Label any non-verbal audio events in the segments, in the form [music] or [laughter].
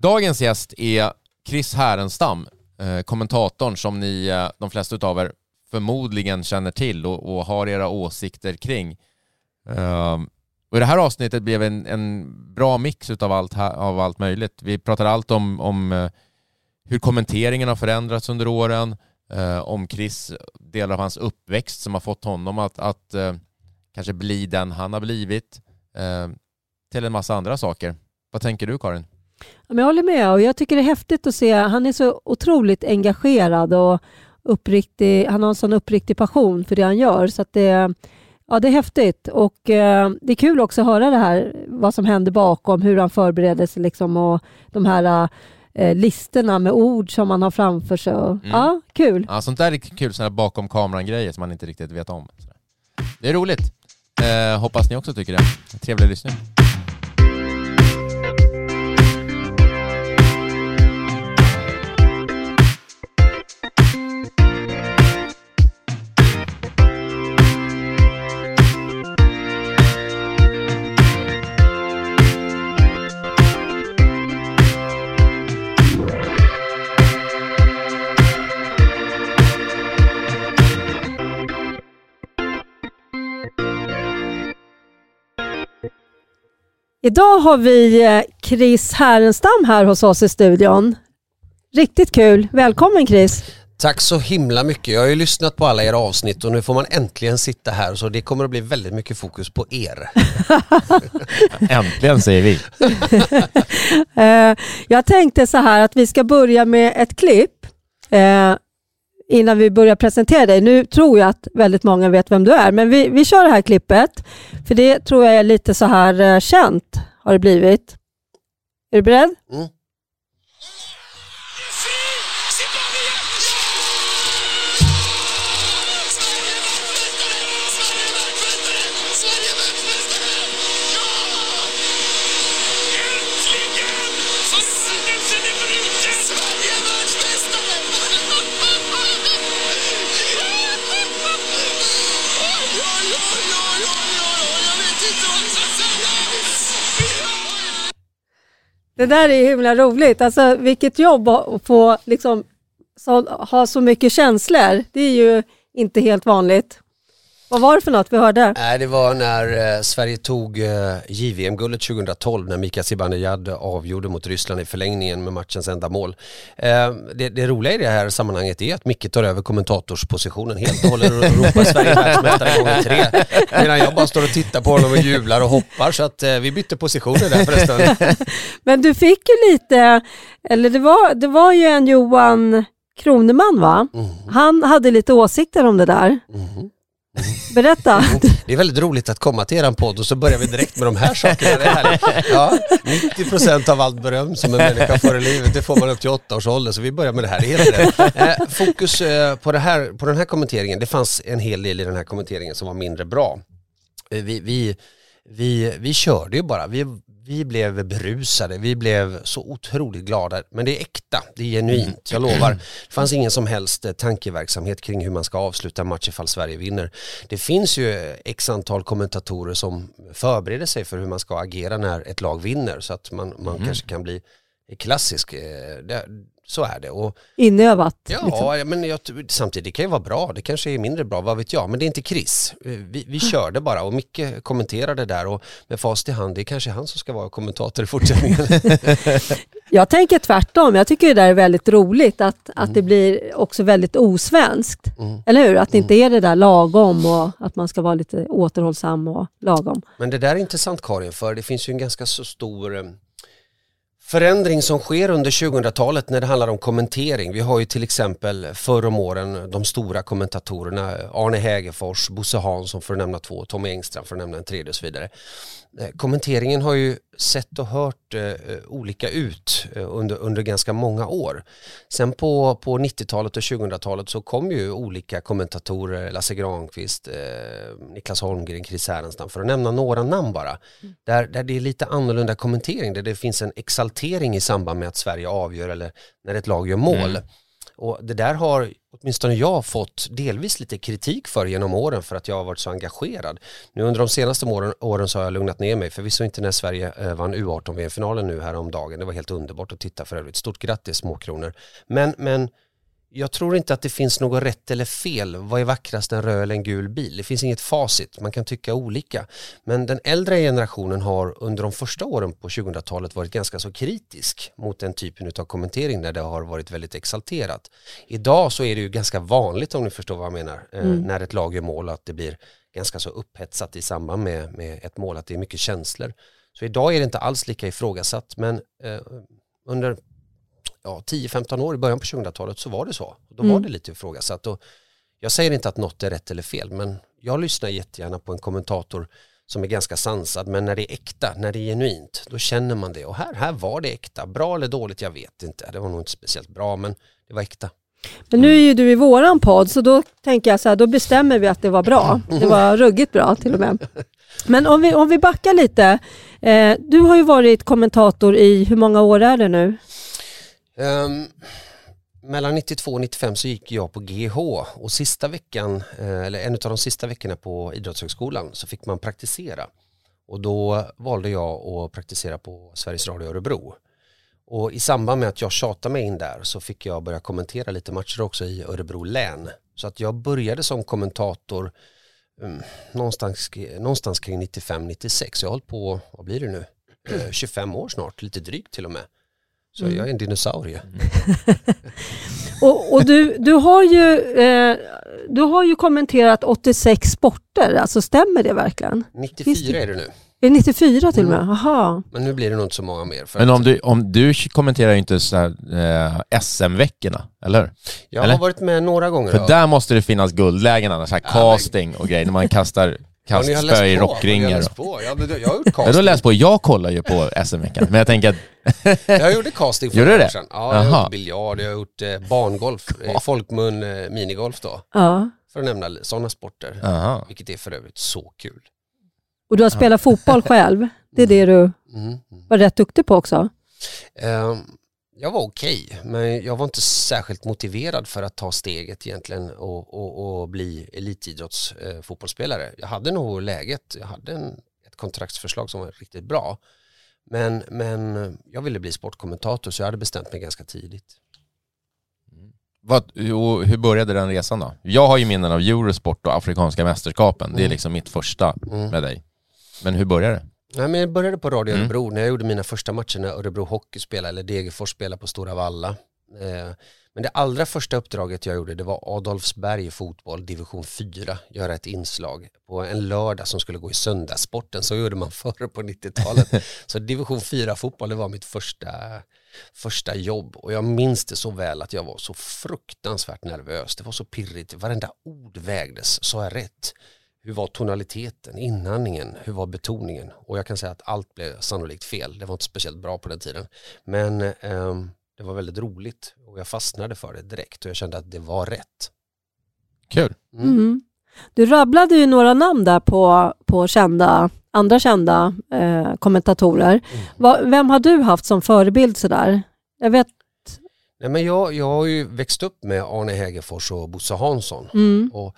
Dagens gäst är Chris Härenstam, eh, kommentatorn som ni, eh, de flesta av er, förmodligen känner till och, och har era åsikter kring. Um, och det här avsnittet blev en, en bra mix av allt, av allt möjligt. Vi pratar allt om, om eh, hur kommenteringen har förändrats under åren, uh, om Chris, delar av hans uppväxt som har fått honom att, att uh, kanske bli den han har blivit, till en massa andra saker. Vad tänker du Karin? Jag håller med och jag tycker det är häftigt att se. Han är så otroligt engagerad och uppriktig. Han har en sån uppriktig passion för det han gör. Så det, ja, det är häftigt och eh, det är kul också att höra det här, vad som händer bakom, hur han förbereder sig liksom, och de här eh, listorna med ord som man har framför sig. Mm. Ja, kul. Ja, sånt där är kul, sådana bakom kameran-grejer som man inte riktigt vet om. Det är roligt. Eh, hoppas ni också tycker det. Trevlig lyssning. Idag har vi eh, Chris Härenstam här hos oss i studion. Riktigt kul. Välkommen Chris. Tack så himla mycket. Jag har ju lyssnat på alla era avsnitt och nu får man äntligen sitta här så det kommer att bli väldigt mycket fokus på er. [laughs] äntligen säger vi. [laughs] Eh, jag tänkte så här att vi ska börja med ett klipp. Innan vi börjar presentera dig. Nu tror jag att väldigt många vet vem du är, men vi, vi kör det här klippet. För det tror jag är lite så här eh, känt, har det blivit. Är du beredd? Mm. Det där är himla roligt. Alltså, vilket jobb att få liksom, så, ha så mycket känslor. Det är ju inte helt vanligt. Vad var det för något vi hörde? Nej, det var när eh, Sverige tog eh, JVM-guldet 2012 när Mika Zibanejad avgjorde mot Ryssland i förlängningen med matchens enda mål. Eh, det, det, roliga i det här sammanhanget är att Micke tar över kommentatorspositionen helt och håller och ropar Sverige världsmästare gånger tre. Medan jag bara står och tittar på honom och jublar och hoppar så att vi bytte positioner där förresten. [laughs] Men du fick ju lite, eller det var, det var ju en Johan Kroneman va? Mm. Han hade lite åsikter om det där. Mm. Berätta. Det är väldigt roligt att komma till er podd och så börjar vi direkt med de här sakerna. Det är ja, 90% av allt beröm som en människa får i livet, det får man upp till åtta års ålder. Så vi börjar med det här. Helt rätt. Eh, fokus eh, på, det här, på den här kommenteringen, det fanns en hel del i den här kommenteringen som var mindre bra. Eh, vi, vi, vi, vi körde ju bara. Vi vi blev berusade, vi blev så otroligt glada. Men det är äkta, det är genuint, jag lovar. Det fanns ingen som helst eh, tankeverksamhet kring hur man ska avsluta match ifall Sverige vinner. Det finns ju x antal kommentatorer som förbereder sig för hur man ska agera när ett lag vinner så att man, man mm. kanske kan bli klassisk. Eh, det, så är det. Och, Inövat. Ja, liksom. men jag, samtidigt kan ju vara bra, det kanske är mindre bra, vad vet jag. Men det är inte Chris. Eh, vi, vi körde bara och Micke kommenterade där och med fast i hand, det är kanske han som ska vara kommentator i fortsättningen. [laughs] jag tänker tvärtom, jag tycker det där är väldigt roligt att, att mm. det blir också väldigt osvenskt. Mm. Eller hur? Att det inte mm. är det där lagom och att man ska vara lite återhållsam och lagom. Men det där är intressant Karin, för det finns ju en ganska så stor eh, förändring som sker under 2000-talet när det handlar om kommentering. Vi har ju till exempel förr om åren de stora kommentatorerna Arne Hägerfors, Bosse Hansson för att nämna två, Tommy Engström för att nämna en tredje och så vidare. Eh, kommenteringen har ju sett och hört eh, olika ut eh, under, under ganska många år. Sen på, på 90-talet och 2000-talet så kom ju olika kommentatorer, Lasse Granqvist, eh, Niklas Holmgren, Chris Härenstam för att nämna några namn bara. Mm. Där, där det är lite annorlunda kommentering, där det finns en exaltering i samband med att Sverige avgör eller när ett lag gör mål. Mm. Och det där har åtminstone jag fått delvis lite kritik för genom åren för att jag har varit så engagerad. Nu under de senaste åren, åren så har jag lugnat ner mig, förvisso inte när Sverige eh, vann U18-VM-finalen nu häromdagen. Det var helt underbart att titta för övrigt. Stort grattis småkronor. Men, men jag tror inte att det finns något rätt eller fel. Vad är vackrast, en röd eller en gul bil? Det finns inget facit, man kan tycka olika. Men den äldre generationen har under de första åren på 2000-talet varit ganska så kritisk mot den typen av kommentering när det har varit väldigt exalterat. Idag så är det ju ganska vanligt om ni förstår vad jag menar, eh, mm. när ett lag gör mål att det blir ganska så upphetsat i samband med, med ett mål, att det är mycket känslor. Så idag är det inte alls lika ifrågasatt, men eh, under ja, 10-15 år i början på 2000-talet så var det så. Då mm. var det lite ifrågasatt. Och jag säger inte att något är rätt eller fel, men jag lyssnar jättegärna på en kommentator som är ganska sansad, men när det är äkta, när det är genuint, då känner man det. Och här, här var det äkta. Bra eller dåligt, jag vet inte. Det var nog inte speciellt bra, men det var äkta. Men nu är ju du i våran podd, så då tänker jag så här, då bestämmer vi att det var bra. Det var ruggigt bra till och med. [laughs] Men om vi, om vi backar lite. Eh, du har ju varit kommentator i, hur många år är det nu? Um, mellan 92 och 95 så gick jag på GH och sista veckan, eh, eller en av de sista veckorna på Idrottshögskolan så fick man praktisera. Och då valde jag att praktisera på Sveriges Radio Örebro. Och i samband med att jag tjatade mig in där så fick jag börja kommentera lite matcher också i Örebro län. Så att jag började som kommentator um, någonstans, någonstans kring 95-96. Jag har hållit på, vad blir det nu, eh, 25 år snart, lite drygt till och med. Så mm. jag är en dinosaurie. [laughs] och, och du, du, har ju, eh, du har ju kommenterat 86 sporter, alltså stämmer det verkligen? 94 är det nu. Är det 94 till och med? Aha. Mm. Men nu blir det nog inte så många mer. Men om du, om du kommenterar ju inte så eh, SM-veckorna, eller Jag eller? har varit med några gånger. För då. där måste det finnas guldlägen, så här ja, casting och grejer, när man kastar kastspö i rockringar. Jag, har gjort [laughs] casting. Jag har läst på. Jag kollar ju på SM-veckan. Men jag tänker att... [laughs] jag gjorde casting för några år sedan. Ja, jag har gjort biljard, jag har gjort eh, barngolf, [laughs] eh, folkmun eh, minigolf då. Ja. För att nämna sådana sporter. Aha. Vilket är för övrigt så kul. Och du har spelat fotboll själv? Det är det du mm. Mm. var rätt duktig på också? Um, jag var okej, okay, men jag var inte särskilt motiverad för att ta steget egentligen och, och, och bli elitidrottsfotbollsspelare. Eh, jag hade nog läget, jag hade en, ett kontraktsförslag som var riktigt bra. Men, men jag ville bli sportkommentator så jag hade bestämt mig ganska tidigt. Mm. Vad, hur började den resan då? Jag har ju minnen av Eurosport och Afrikanska mästerskapen. Det är mm. liksom mitt första mm. med dig. Men hur började det? Nej, men jag började på Radio mm. Örebro mm. när jag gjorde mina första matcher när Örebro Hockey spelade eller Degerfors spelade på Stora Valla. Eh, men det allra första uppdraget jag gjorde det var Adolfsberg fotboll, division 4, göra ett inslag på en lördag som skulle gå i söndagssporten. Så gjorde man [laughs] förr på 90-talet. [laughs] så division 4 fotboll, det var mitt första, första jobb. Och jag minns det så väl att jag var så fruktansvärt nervös. Det var så pirrigt, varenda ord vägdes, sa jag rätt? Hur var tonaliteten, inandningen, hur var betoningen? Och jag kan säga att allt blev sannolikt fel. Det var inte speciellt bra på den tiden. Men eh, det var väldigt roligt och jag fastnade för det direkt och jag kände att det var rätt. Kul. Mm. Mm. Du rabblade ju några namn där på, på kända, andra kända eh, kommentatorer. Mm. Va, vem har du haft som förebild sådär? Jag vet Nej, men jag, jag har ju växt upp med Arne Hägerfors och Bosse Hansson. Mm. Och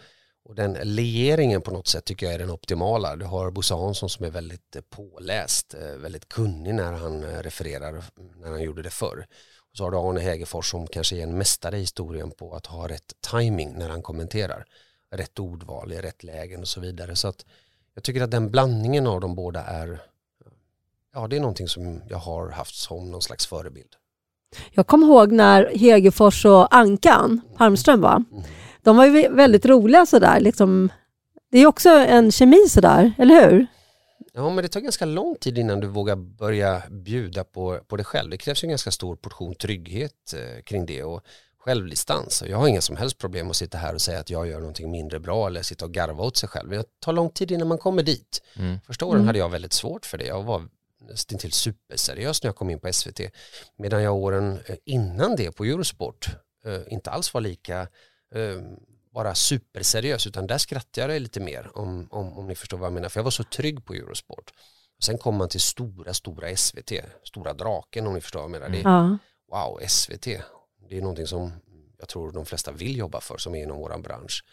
och den leeringen på något sätt tycker jag är den optimala. Du har Bosse Hansson som är väldigt eh, påläst, eh, väldigt kunnig när han eh, refererar, när han gjorde det förr. Och så har du Arne Hägerfors som kanske är en mästare i historien på att ha rätt timing när han kommenterar. Rätt ordval i rätt lägen och så vidare. Så att jag tycker att den blandningen av de båda är, ja det är någonting som jag har haft som någon slags förebild. Jag kommer ihåg när Hegerfors och Ankan Palmström var. Mm de var ju väldigt roliga sådär. Liksom. Det är också en kemi sådär, eller hur? Ja, men det tar ganska lång tid innan du vågar börja bjuda på, på dig själv. Det krävs en ganska stor portion trygghet eh, kring det och självdistans. Jag har inga som helst problem att sitta här och säga att jag gör någonting mindre bra eller sitta och garva åt sig själv. Det tar lång tid innan man kommer dit. Mm. Första åren mm. hade jag väldigt svårt för det. Jag var nästan till superseriös när jag kom in på SVT. Medan jag åren eh, innan det på Eurosport eh, inte alls var lika eh, vara superseriös utan där skrattade jag lite mer om, om, om ni förstår vad jag menar för jag var så trygg på Eurosport. Sen kom man till stora, stora SVT, stora draken om ni förstår vad jag menar. Det, ja. Wow, SVT, det är någonting som jag tror de flesta vill jobba för som är inom vår bransch.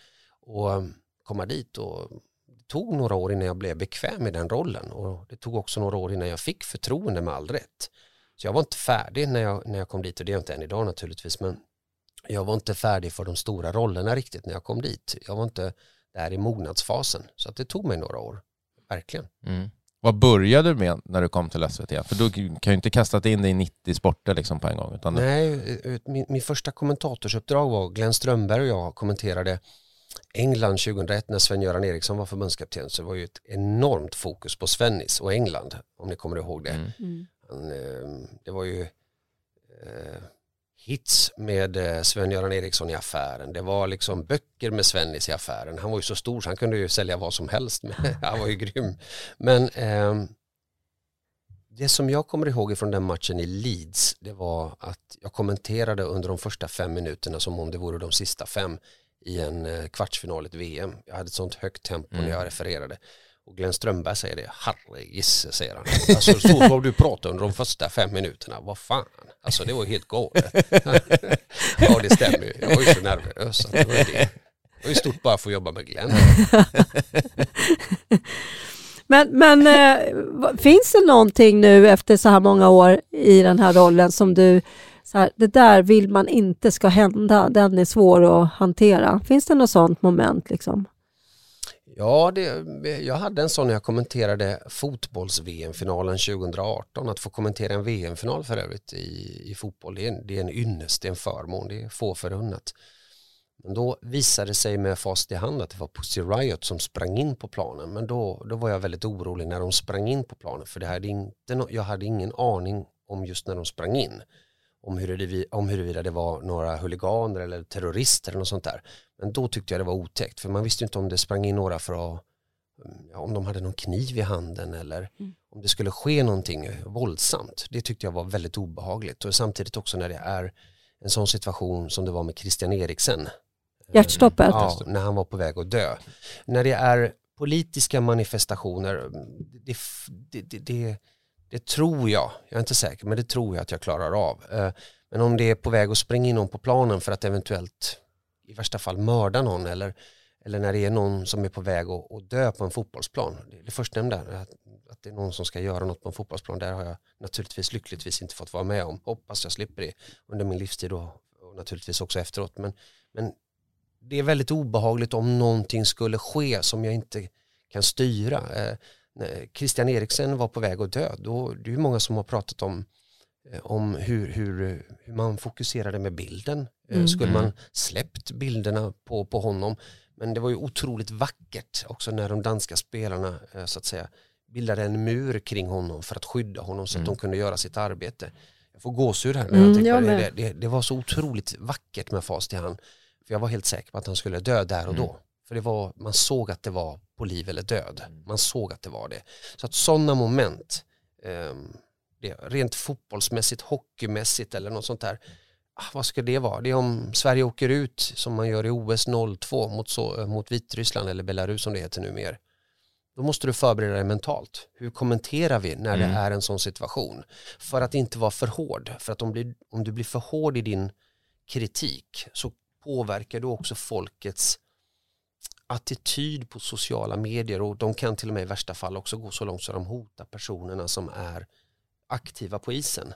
Och um, komma dit och det tog några år innan jag blev bekväm i den rollen och det tog också några år innan jag fick förtroende med all rätt. Så jag var inte färdig när jag, när jag kom dit och det är jag inte än idag naturligtvis men jag var inte färdig för de stora rollerna riktigt när jag kom dit. Jag var inte där i mognadsfasen så att det tog mig några år, verkligen. Mm. Vad började du med när du kom till SVT? För du kan ju inte kastat in dig i 90 sporter liksom på en gång. Utan Nej, min, min första kommentatorsuppdrag var Glenn Strömberg och jag kommenterade England 2001 när Sven-Göran Eriksson var förbundskapten så det var ju ett enormt fokus på Svennis och England om ni kommer ihåg det. Mm. mm. Han, eh, det var ju eh, hits med eh, Sven-Göran Eriksson i affären. Det var liksom böcker med Svennis i affären. Han var ju så stor så han kunde ju sälja vad som helst. [laughs] han var ju grym. Men eh, det som jag kommer ihåg från den matchen i Leeds det var att jag kommenterade under de första fem minuterna som om det vore de sista fem i en eh, kvartsfinal i ett VM. Jag hade ett sånt högt tempo mm. när jag refererade. Och Glenn Strömberg säger det, herregisse säger han. Alltså så vad du pratade under de första fem minuterna, vad fan. Alltså det var helt galet. ja det stämmer ju, jag var ju så nervös. Det var ju, det. det var ju stort bara att få jobba med Glenn. [laughs] men men äh, finns det någonting nu efter så här många år i den här rollen som du så här, det där vill man inte ska hända, den är svår att hantera. Finns det något sånt moment? Liksom? Ja, det, jag hade en sån när jag kommenterade fotbolls-VM-finalen 2018. Att få kommentera en VM-final för övrigt i, i fotboll, det är, en, det är en ynnest, det är en förmån, det är få förunnat. Men då visade det sig med fast i hand att det var Pussy Riot som sprang in på planen. Men då, då var jag väldigt orolig när de sprang in på planen för det hade inte no jag hade ingen aning om just när de sprang in om huruvida, om huruvida det var några huliganer eller terrorister eller något sånt där. Men då tyckte jag det var otäckt för man visste inte om det sprang in några för att ja, om de hade någon kniv i handen eller mm. om det skulle ske någonting våldsamt. Det tyckte jag var väldigt obehagligt och samtidigt också när det är en sån situation som det var med Christian Eriksen. Hjärtstoppet? Ja, när han var på väg att dö. När det är politiska manifestationer, det, det, det, det det tror jag, jag är inte säker, men det tror jag att jag klarar av. Eh, men om det är på väg att springa in någon på planen för att eventuellt i värsta fall mörda någon eller, eller när det är någon som är på väg att, att dö på en fotbollsplan. Det, det förstnämnda, att, att det är någon som ska göra något på en fotbollsplan, där har jag naturligtvis lyckligtvis inte fått vara med om. Hoppas jag slipper det under min livstid och, och naturligtvis också efteråt. Men, men det är väldigt obehagligt om någonting skulle ske som jag inte kan styra. Eh, Eh, Christian Eriksen var på väg att dö, då, det är många som har pratat om, eh, om hur, hur, hur man fokuserade med bilden. Eh, mm. Skulle man mm. släppt bilderna på, på honom? Men det var ju otroligt vackert också när de danska spelarna så att säga bildade en mur kring honom för att skydda honom så att mm. de kunde göra sitt arbete. Jag får gåshud här när jag mm, tänker på det. Det, det. var så otroligt vackert med fast i hand. För jag var helt säker på att han skulle dö där och mm. då. För det var, man såg att det var på liv eller död. Mm. Man såg att det var det. Så att sådana moment, eh, det, rent fotbollsmässigt, hockeymässigt eller något sånt där, ah, vad ska det vara? Det är om Sverige åker ut som man gör i OS 02 mot, så, eh, mot Vitryssland eller Belarus som det heter numera. Då måste du förbereda dig mentalt. Hur kommenterar vi när mm. det är en sån situation? För att inte vara för hård. För att om, blir, om du blir för hård i din kritik så påverkar du också folkets attityd på sociala medier och de kan till och med i värsta fall också gå så långt så de hotar personerna som är aktiva på isen.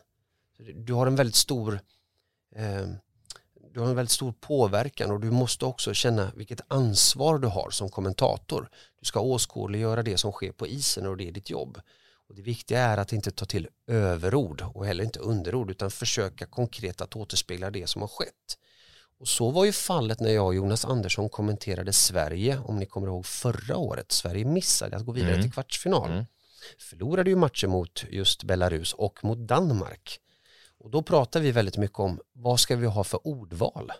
Du har en väldigt stor eh, du har en väldigt stor påverkan och du måste också känna vilket ansvar du har som kommentator. Du ska åskådliggöra det som sker på isen och det är ditt jobb. Och det viktiga är att inte ta till överord och heller inte underord utan försöka konkret att återspegla det som har skett. Och så var ju fallet när jag och Jonas Andersson kommenterade Sverige, om ni kommer ihåg förra året. Sverige missade att gå vidare mm. till kvartsfinal. Mm. Förlorade ju matcher mot just Belarus och mot Danmark. Och då pratar vi väldigt mycket om vad ska vi ha för ordval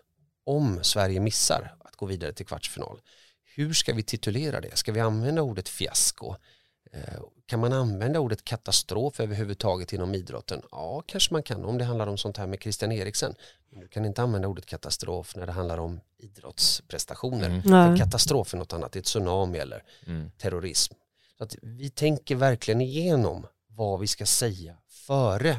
om Sverige missar att gå vidare till kvartsfinal. Hur ska vi titulera det? Ska vi använda ordet fiasko? Eh, kan man använda ordet katastrof överhuvudtaget inom idrotten? Ja, kanske man kan om det handlar om sånt här med Christian Eriksen. Du kan inte använda ordet katastrof när det handlar om idrottsprestationer. Mm. katastrof är något annat, det är ett tsunami eller mm. terrorism. Så att vi tänker verkligen igenom vad vi ska säga före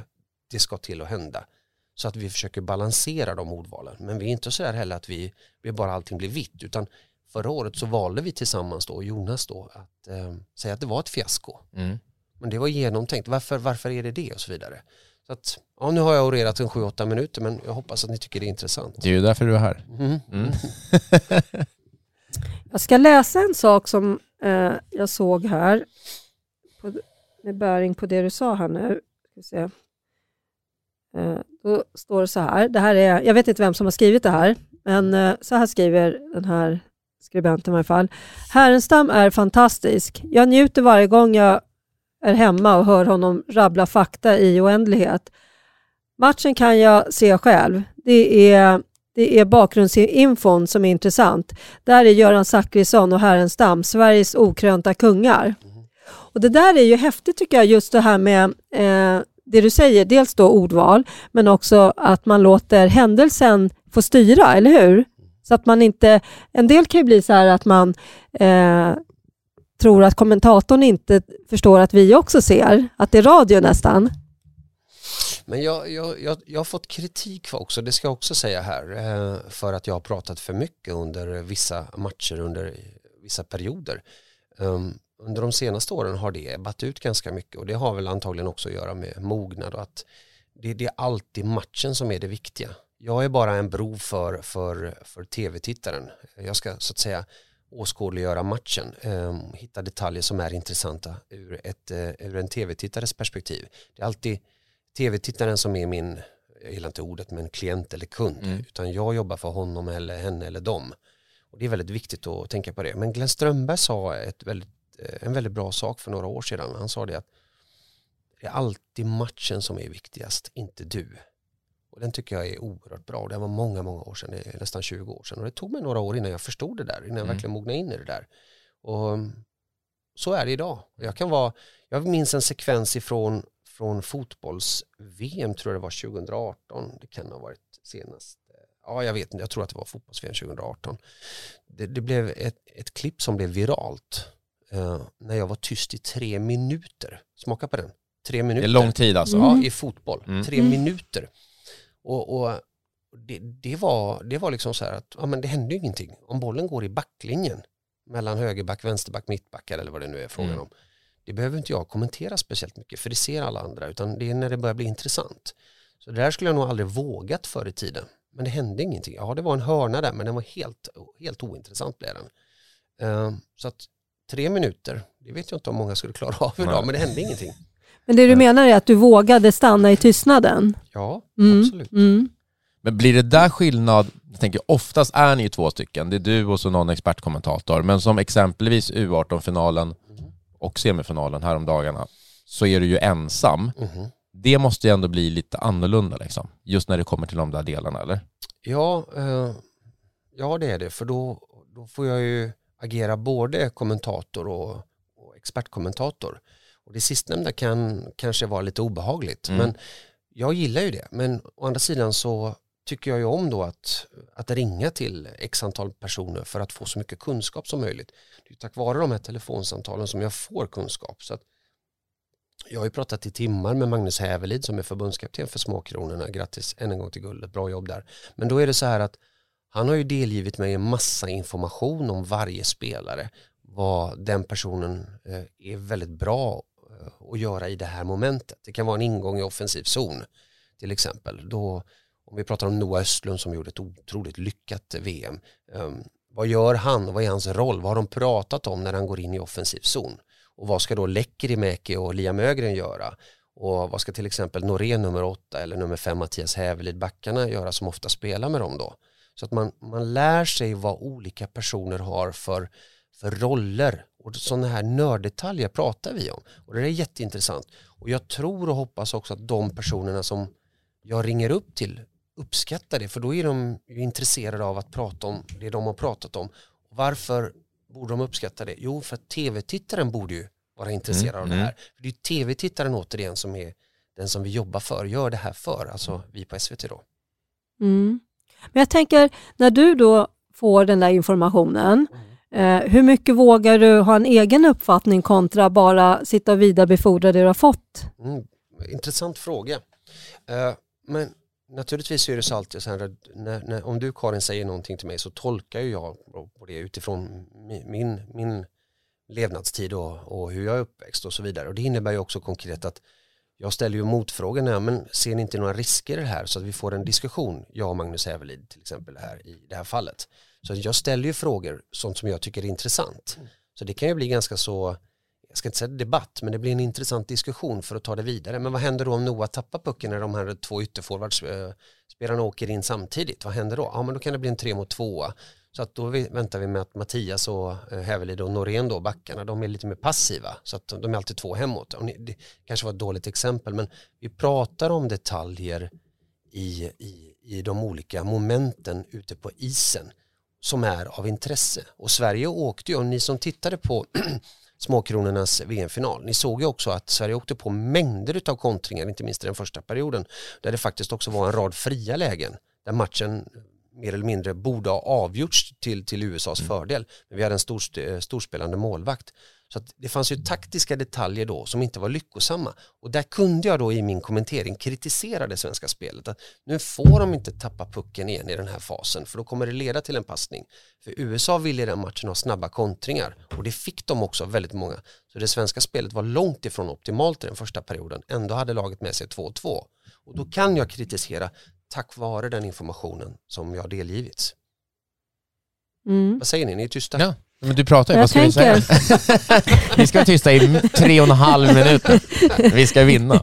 det ska till att hända. så att vi försöker balansera de ordvalen. Men vi är inte så där heller att vi, vi bara allting blir vitt utan förra året så valde vi tillsammans då, Jonas då, att eh, säga att det var ett fiasko. Mm. Men det var genomtänkt. Varför, varför är det det och så vidare. Så att, ja, nu har jag orerat en 7-8 minuter men jag hoppas att ni tycker det är intressant. Det är ju därför du är här. Mm. Mm. [laughs] Jag ska läsa en sak som eh, jag såg här på, med bäring på det du sa här nu. Ska se. Eh, då står det så här, det här är, jag vet inte vem som har skrivit det här, men eh, så här skriver den här skribenten i alla fall. Härenstam är fantastisk. Jag njuter varje gång jag är hemma och hör honom rabbla fakta i oändlighet. Matchen kan jag se själv. Det är, det är bakgrundsinfon som är intressant. Där är Göran Zachrisson och Härenstam Sveriges okrönta kungar. Och Det där är ju häftigt tycker jag, just det här med eh, det du säger, dels då ordval, men också att man låter händelsen få styra, eller hur? Så att man inte, en del kan ju bli så här att man eh, tror att kommentatorn inte förstår att vi också ser, att det är radio nästan. Men jag, jag, jag, jag har fått kritik också, det ska jag också säga här, eh, för att jag har pratat för mycket under vissa matcher under vissa perioder. Ehm, under de senaste åren har det ebbat ut ganska mycket och det har väl antagligen också att göra med mognad och att det, det är alltid matchen som är det viktiga. Jag är bara en bro för, för, för tv-tittaren. Jag ska så att säga åskådliggöra matchen, eh, hitta detaljer som är intressanta ur, ett, eh, ur en tv-tittares perspektiv. Det är alltid tv-tittaren som är min, jag gillar inte ordet, men klient eller kund, Mm. utan jag jobbar för honom eller henne eller dem. Och det är väldigt viktigt att tänka på det. Men Glenn Strömberg sa ett väldigt, eh, en väldigt bra sak för några år sedan. Han sa det att det är alltid matchen som är viktigast, inte du. Och den tycker jag är oerhört bra. Det var många, många år sedan, det är nästan 20 år sedan. Och det tog mig några år innan jag förstod det där, innan jag Mm. verkligen mognade in i det där. Och mm, så är det idag. Jag kan vara, jag minns en sekvens ifrån från fotbolls-VM, tror jag det var 2018. Det kan ha varit senast. Ja, jag vet inte, jag tror att det var fotbolls-VM 2018. Det, det blev ett, ett klipp som blev viralt eh, när jag var tyst i tre minuter. Smaka på den. Tre Det minuter. är lång tid alltså. Mm. Ja, i fotboll. Mm. Tre Mm. minuter. Och, och det, det, var, det var liksom så här att ja, men det hände ju ingenting. Om bollen går i backlinjen mellan högerback, vänsterback, mittbackar eller vad det nu är frågan Mm. om. Det behöver inte jag kommentera speciellt mycket för det ser alla andra utan det är när det börjar bli intressant. Så det där skulle jag nog aldrig vågat förr i tiden. Men det hände ingenting. Ja, det var en hörna där men den var helt, helt ointressant blev den. Eh, så att tre minuter, det vet jag inte om många skulle klara av idag Nej. men det hände ingenting. Men det du menar är att du vågade stanna i tystnaden? Ja, Mm. absolut. Mm. Men blir det där skillnad, jag tänker oftast är ni ju två stycken, det är du och så någon expertkommentator, men som exempelvis U18-finalen och semifinalen häromdagarna så är du ju ensam. Mhm. Det måste ju ändå bli lite annorlunda liksom, just när det kommer till de där delarna eller? Ja, eh, ja det är det. För då, då får jag ju agera både kommentator och, och expertkommentator. Och det sistnämnda kan kanske vara lite obehagligt. Mm. Men jag gillar ju det. Men å andra sidan så tycker jag ju om då att, att ringa till x antal personer för att få så mycket kunskap som möjligt. Det är tack vare de här telefonsamtalen som jag får kunskap. Så att jag har ju pratat i timmar med Magnus Hävelid som är förbundskapten för Småkronorna. Grattis än en gång till guldet, bra jobb där. Men då är det så här att han har ju delgivit mig en massa information om varje spelare. Vad den personen eh, är väldigt bra att göra i det här momentet. Det kan vara en ingång i offensiv zon till exempel. Då, om vi pratar om Noah Östlund som gjorde ett otroligt lyckat VM. Ehm, vad gör han vad är hans roll? Vad har de pratat om när han går in i offensiv zon? Och vad ska då Lekkerimäki och Liam Ögren göra? Och vad ska till exempel Norén nummer åtta eller nummer fem Mattias Hävelid backarna göra som ofta spelar med dem då? Så att man, man lär sig vad olika personer har för, för roller och sådana här nörddetaljer pratar vi om. Och det är jätteintressant. Och jag tror och hoppas också att de personerna som jag ringer upp till uppskattar det för då är de ju intresserade av att prata om det de har pratat om. Varför borde de uppskatta det? Jo, för att tv-tittaren borde ju vara intresserad Mm, av det mm. här. För det är ju tv-tittaren återigen som är den som vi jobbar för, gör det här för, alltså vi på SVT då. Mm. Men jag tänker, när du då får den där informationen, eh, hur mycket vågar du ha en egen uppfattning kontra bara sitta och vidarebefordra det du har fått? Mm, intressant fråga. Eh, men naturligtvis är det så alltid så här att när, när, om du Karin säger någonting till mig så tolkar ju jag på det utifrån min, min levnadstid och, och hur jag är uppväxt och så vidare. Och det innebär ju också konkret att jag ställer ju motfrågan, ja, men ser ni inte några risker i det här så att vi får en diskussion, jag och Magnus Hävelid till exempel här i det här fallet. Så jag ställer ju frågor, sånt som jag tycker är intressant. Så det kan ju bli ganska så, jag ska inte säga debatt, men det blir en intressant diskussion för att ta det vidare. Men vad händer då om Noah tappar pucken när de här två ytterforwardsspelarna åker in samtidigt? Vad händer då? Ja, men då kan det bli en tre mot tvåa. Så att då väntar vi med att Mattias och eh, Hävelid och Norén då, backarna, de är lite mer passiva. Så att de är alltid två hemåt. Det kanske var ett dåligt exempel, men vi pratar om detaljer i, i, i de olika momenten ute på isen som är av intresse. Och Sverige åkte ju, och ni som tittade på [clears throat] Småkronornas VM-final, ni såg ju också att Sverige åkte på mängder av kontringar, inte minst i den första perioden, där det faktiskt också var en rad fria lägen, där matchen mer eller mindre borde ha avgjorts till, till USAs mm. fördel. Men vi hade en stor, storspelande målvakt. Så det fanns ju taktiska detaljer då som inte var lyckosamma. Och där kunde jag då i min kommentering kritisera det svenska spelet. Att nu får de inte tappa pucken igen i den här fasen för då kommer det leda till en passning. För USA ville i den matchen ha snabba kontringar och det fick de också väldigt många. Så det svenska spelet var långt ifrån optimalt i den första perioden. Ändå hade laget med sig 2-2. Och då kan jag kritisera tack vare den informationen som jag delgivits. Mm. Vad säger ni? Ni är tysta. Ja, men du pratar ju. Vad ska tänker. vi [laughs] säga? vi ska vara tysta i tre och en halv minut. Vi ska vinna.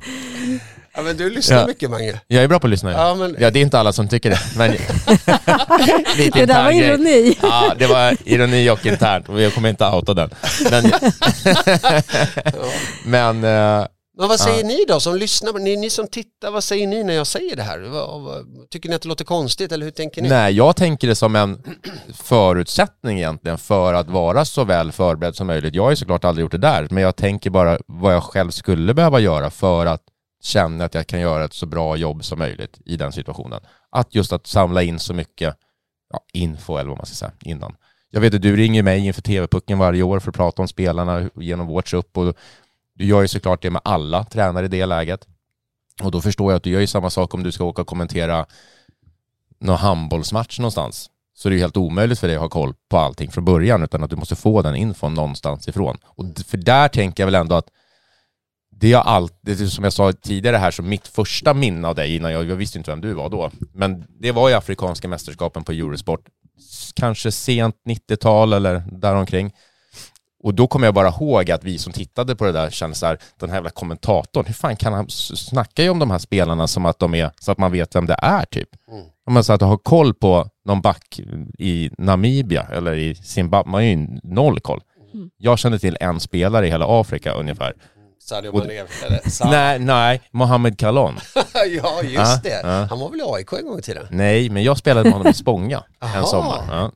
Ja men du lyssnar ja. mycket Mange. Jag är bra på att lyssna. Ja, men... ja det är inte alla som tycker det. Men... [laughs] det där var ironi. Ja det var ironi och internt jag kommer inte outa den. Men, [laughs] men uh, men vad säger ja. ni då som lyssnar? Ni, ni som tittar, vad säger ni när jag säger det här? Vad, vad, tycker ni att det låter konstigt eller hur tänker ni? Nej, jag tänker det som en förutsättning egentligen för att vara så väl förberedd som möjligt. Jag har ju såklart aldrig gjort det där, men jag tänker bara vad jag själv skulle behöva göra för att känna att jag kan göra ett så bra jobb som möjligt i den situationen. Att just att samla in så mycket ja, info eller vad man ska säga innan. Jag vet att du ringer mig inför TV-pucken varje år för att prata om spelarna genom vår trupp och du gör ju såklart det med alla tränare i det läget. Och då förstår jag att du gör ju samma sak om du ska åka och kommentera någon handbollsmatch någonstans. Så det är ju helt omöjligt för dig att ha koll på allting från början utan att du måste få den infon någonstans ifrån. Och för där tänker jag väl ändå att det är alltid, som jag sa tidigare här, så mitt första minne av dig innan jag, jag visste inte vem du var då, men det var ju Afrikanska mästerskapen på Eurosport, kanske sent 90-tal eller däromkring. Och då kommer jag bara ihåg att vi som tittade på det där kände så här, den här jävla kommentatorn, hur fan kan han snacka ju om de här spelarna som att de är, så att man vet vem det är typ. Mm. Om man så att ha koll på någon back i Namibia eller i Zimbabwe, man har ju noll koll. Mm. Jag kände till en spelare i hela Afrika ungefär. Sadio Mané [laughs] Nej, nej, Mohamed Kalon. [laughs] ja, just ja, det. Ja. Han var väl i AIK en gång i tiden? Nej, men jag spelade med honom i Spånga en sommar. Ja.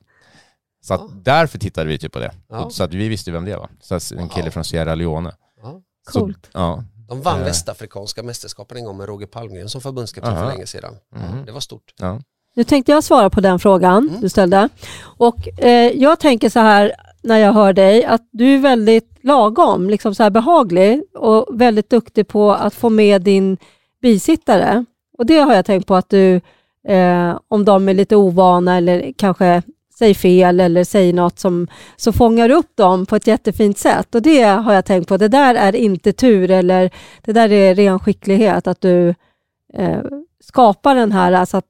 Så att ja. därför tittade vi typ på det. Ja. Så att vi visste vem det var. Så en kille från Sierra Leone. Ja. Coolt. Så, ja. De vann äh. västafrikanska mästerskapen en gång med Roger Palmgren som förbundskapten för länge sedan. Mm. Det var stort. Ja. Nu tänkte jag svara på den frågan mm. du ställde. Och eh, jag tänker så här när jag hör dig att du är väldigt lagom, liksom så här behaglig och väldigt duktig på att få med din bisittare. Och det har jag tänkt på att du, eh, om de är lite ovana eller kanske säger fel eller säger något som så fångar upp dem på ett jättefint sätt. Och det har jag tänkt på. Det där är inte tur eller det där är ren skicklighet att du eh, skapar den här, alltså att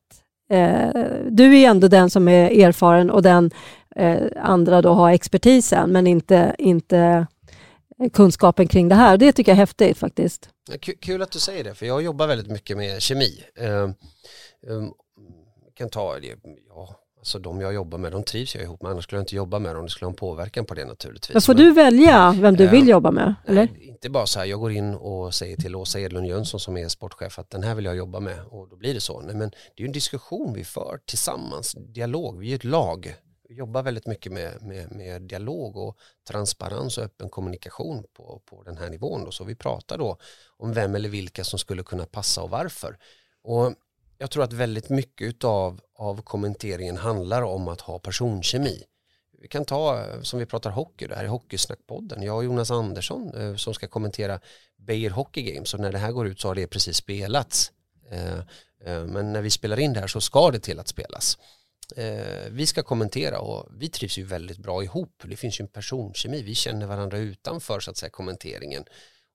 eh, du är ändå den som är erfaren och den eh, andra då har expertisen men inte, inte kunskapen kring det här. Det tycker jag är häftigt faktiskt. Kul att du säger det, för jag jobbar väldigt mycket med kemi. Uh, um, kan ta, ja, Alltså de jag jobbar med, de trivs jag ihop med, annars skulle jag inte jobba med dem. Det skulle ha en påverkan på det naturligtvis. Men får Men, du välja vem du vill jobba med? Eller? Nej, inte bara så här, jag går in och säger till Åsa Edlund Jönsson som är sportchef att den här vill jag jobba med och då blir det så. Nej, men det är ju en diskussion vi för tillsammans, dialog, vi är ett lag. Vi jobbar väldigt mycket med, med, med dialog och transparens och öppen kommunikation på, på den här nivån. Då. Så vi pratar då om vem eller vilka som skulle kunna passa och varför. Och jag tror att väldigt mycket av, av kommenteringen handlar om att ha personkemi. Vi kan ta, eh, som vi pratar hockey, det här är Hockeysnackpodden. Jag och Jonas Andersson eh, som ska kommentera Beijer Hockey Games och när det här går ut så har det precis spelats. Eh, Eh, men när vi spelar in det här så ska det till att spelas. Eh, vi ska kommentera och vi trivs ju väldigt bra ihop. Det finns ju en personkemi, vi känner varandra utanför så att säga kommenteringen.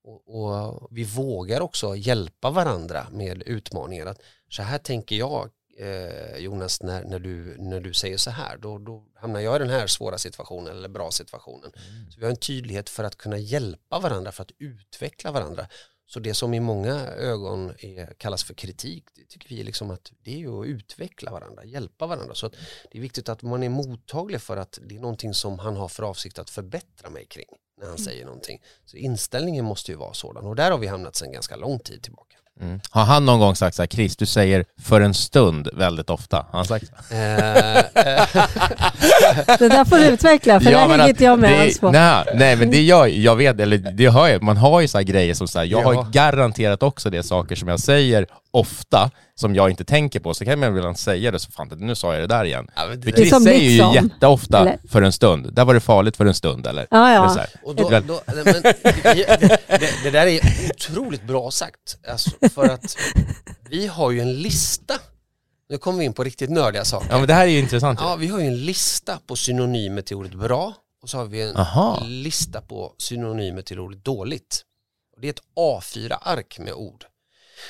Och, och vi vågar också hjälpa varandra med utmaningar. Att så här tänker jag eh, Jonas när, när, du, när du säger så här då, då hamnar jag i den här svåra situationen eller bra situationen. Mm. Så vi har en tydlighet för att kunna hjälpa varandra för att utveckla varandra. Så det som i många ögon är, kallas för kritik, det tycker vi liksom att det är ju att utveckla varandra, hjälpa varandra. Så det är viktigt att man är mottaglig för att det är någonting som han har för avsikt att förbättra mig kring när han mm. säger någonting. Så inställningen måste ju vara sådan och där har vi hamnat sedan ganska lång tid tillbaka. Mm. Har han någon gång sagt så här, Chris, du säger för en stund väldigt ofta? Har han sagt så? Eh, [laughs] det där får du utveckla, för ja, det hänger inte jag med alls på. Nej, nej, men det gör jag vet, eller det hör jag, man har ju så här grejer som så här, jag ja. har garanterat också det saker som jag säger ofta, som jag inte tänker på, så kan man väl säga det så fan, nu sa jag det där igen. Ja, det, för Chris det säger ju jätteofta eller? för en stund, där var det farligt för en stund eller? Ja, ja. Och då, då, men, det, det, det, där är otroligt bra sagt, alltså, för att vi har ju en lista nu kommer vi in på riktigt nördiga saker. Ja men det här är ju intressant. Ja, vi har ju en lista på synonymer till ordet bra och så har vi en Aha. lista på synonymer till ordet dåligt. Det är ett A4-ark med ord.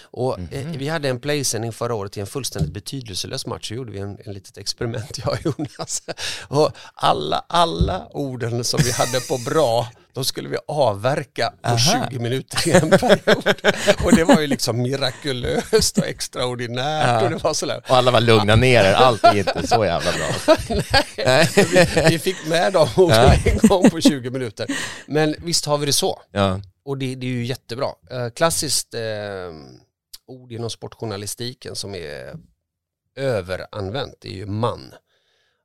Och mm -hmm. Vi hade en playsändning förra året i en fullständigt betydelselös match. Så gjorde vi en, en litet experiment, [laughs] jag och Jonas. Och alla, alla orden som vi hade på bra, de skulle vi avverka på Aha. 20 minuter i en period. Och det var ju liksom mirakulöst och extraordinärt. Ja. Och, det var sådär. och alla var lugna ner er, allt är inte så jävla bra. [laughs] Nej, vi, vi, fick med dem orden ja. [laughs] en gång på 20 minuter. Men visst har vi det så. Ja. Och det, det, är ju jättebra. Eh, klassiskt eh, ord inom sportjournalistiken som är överanvänt är ju man.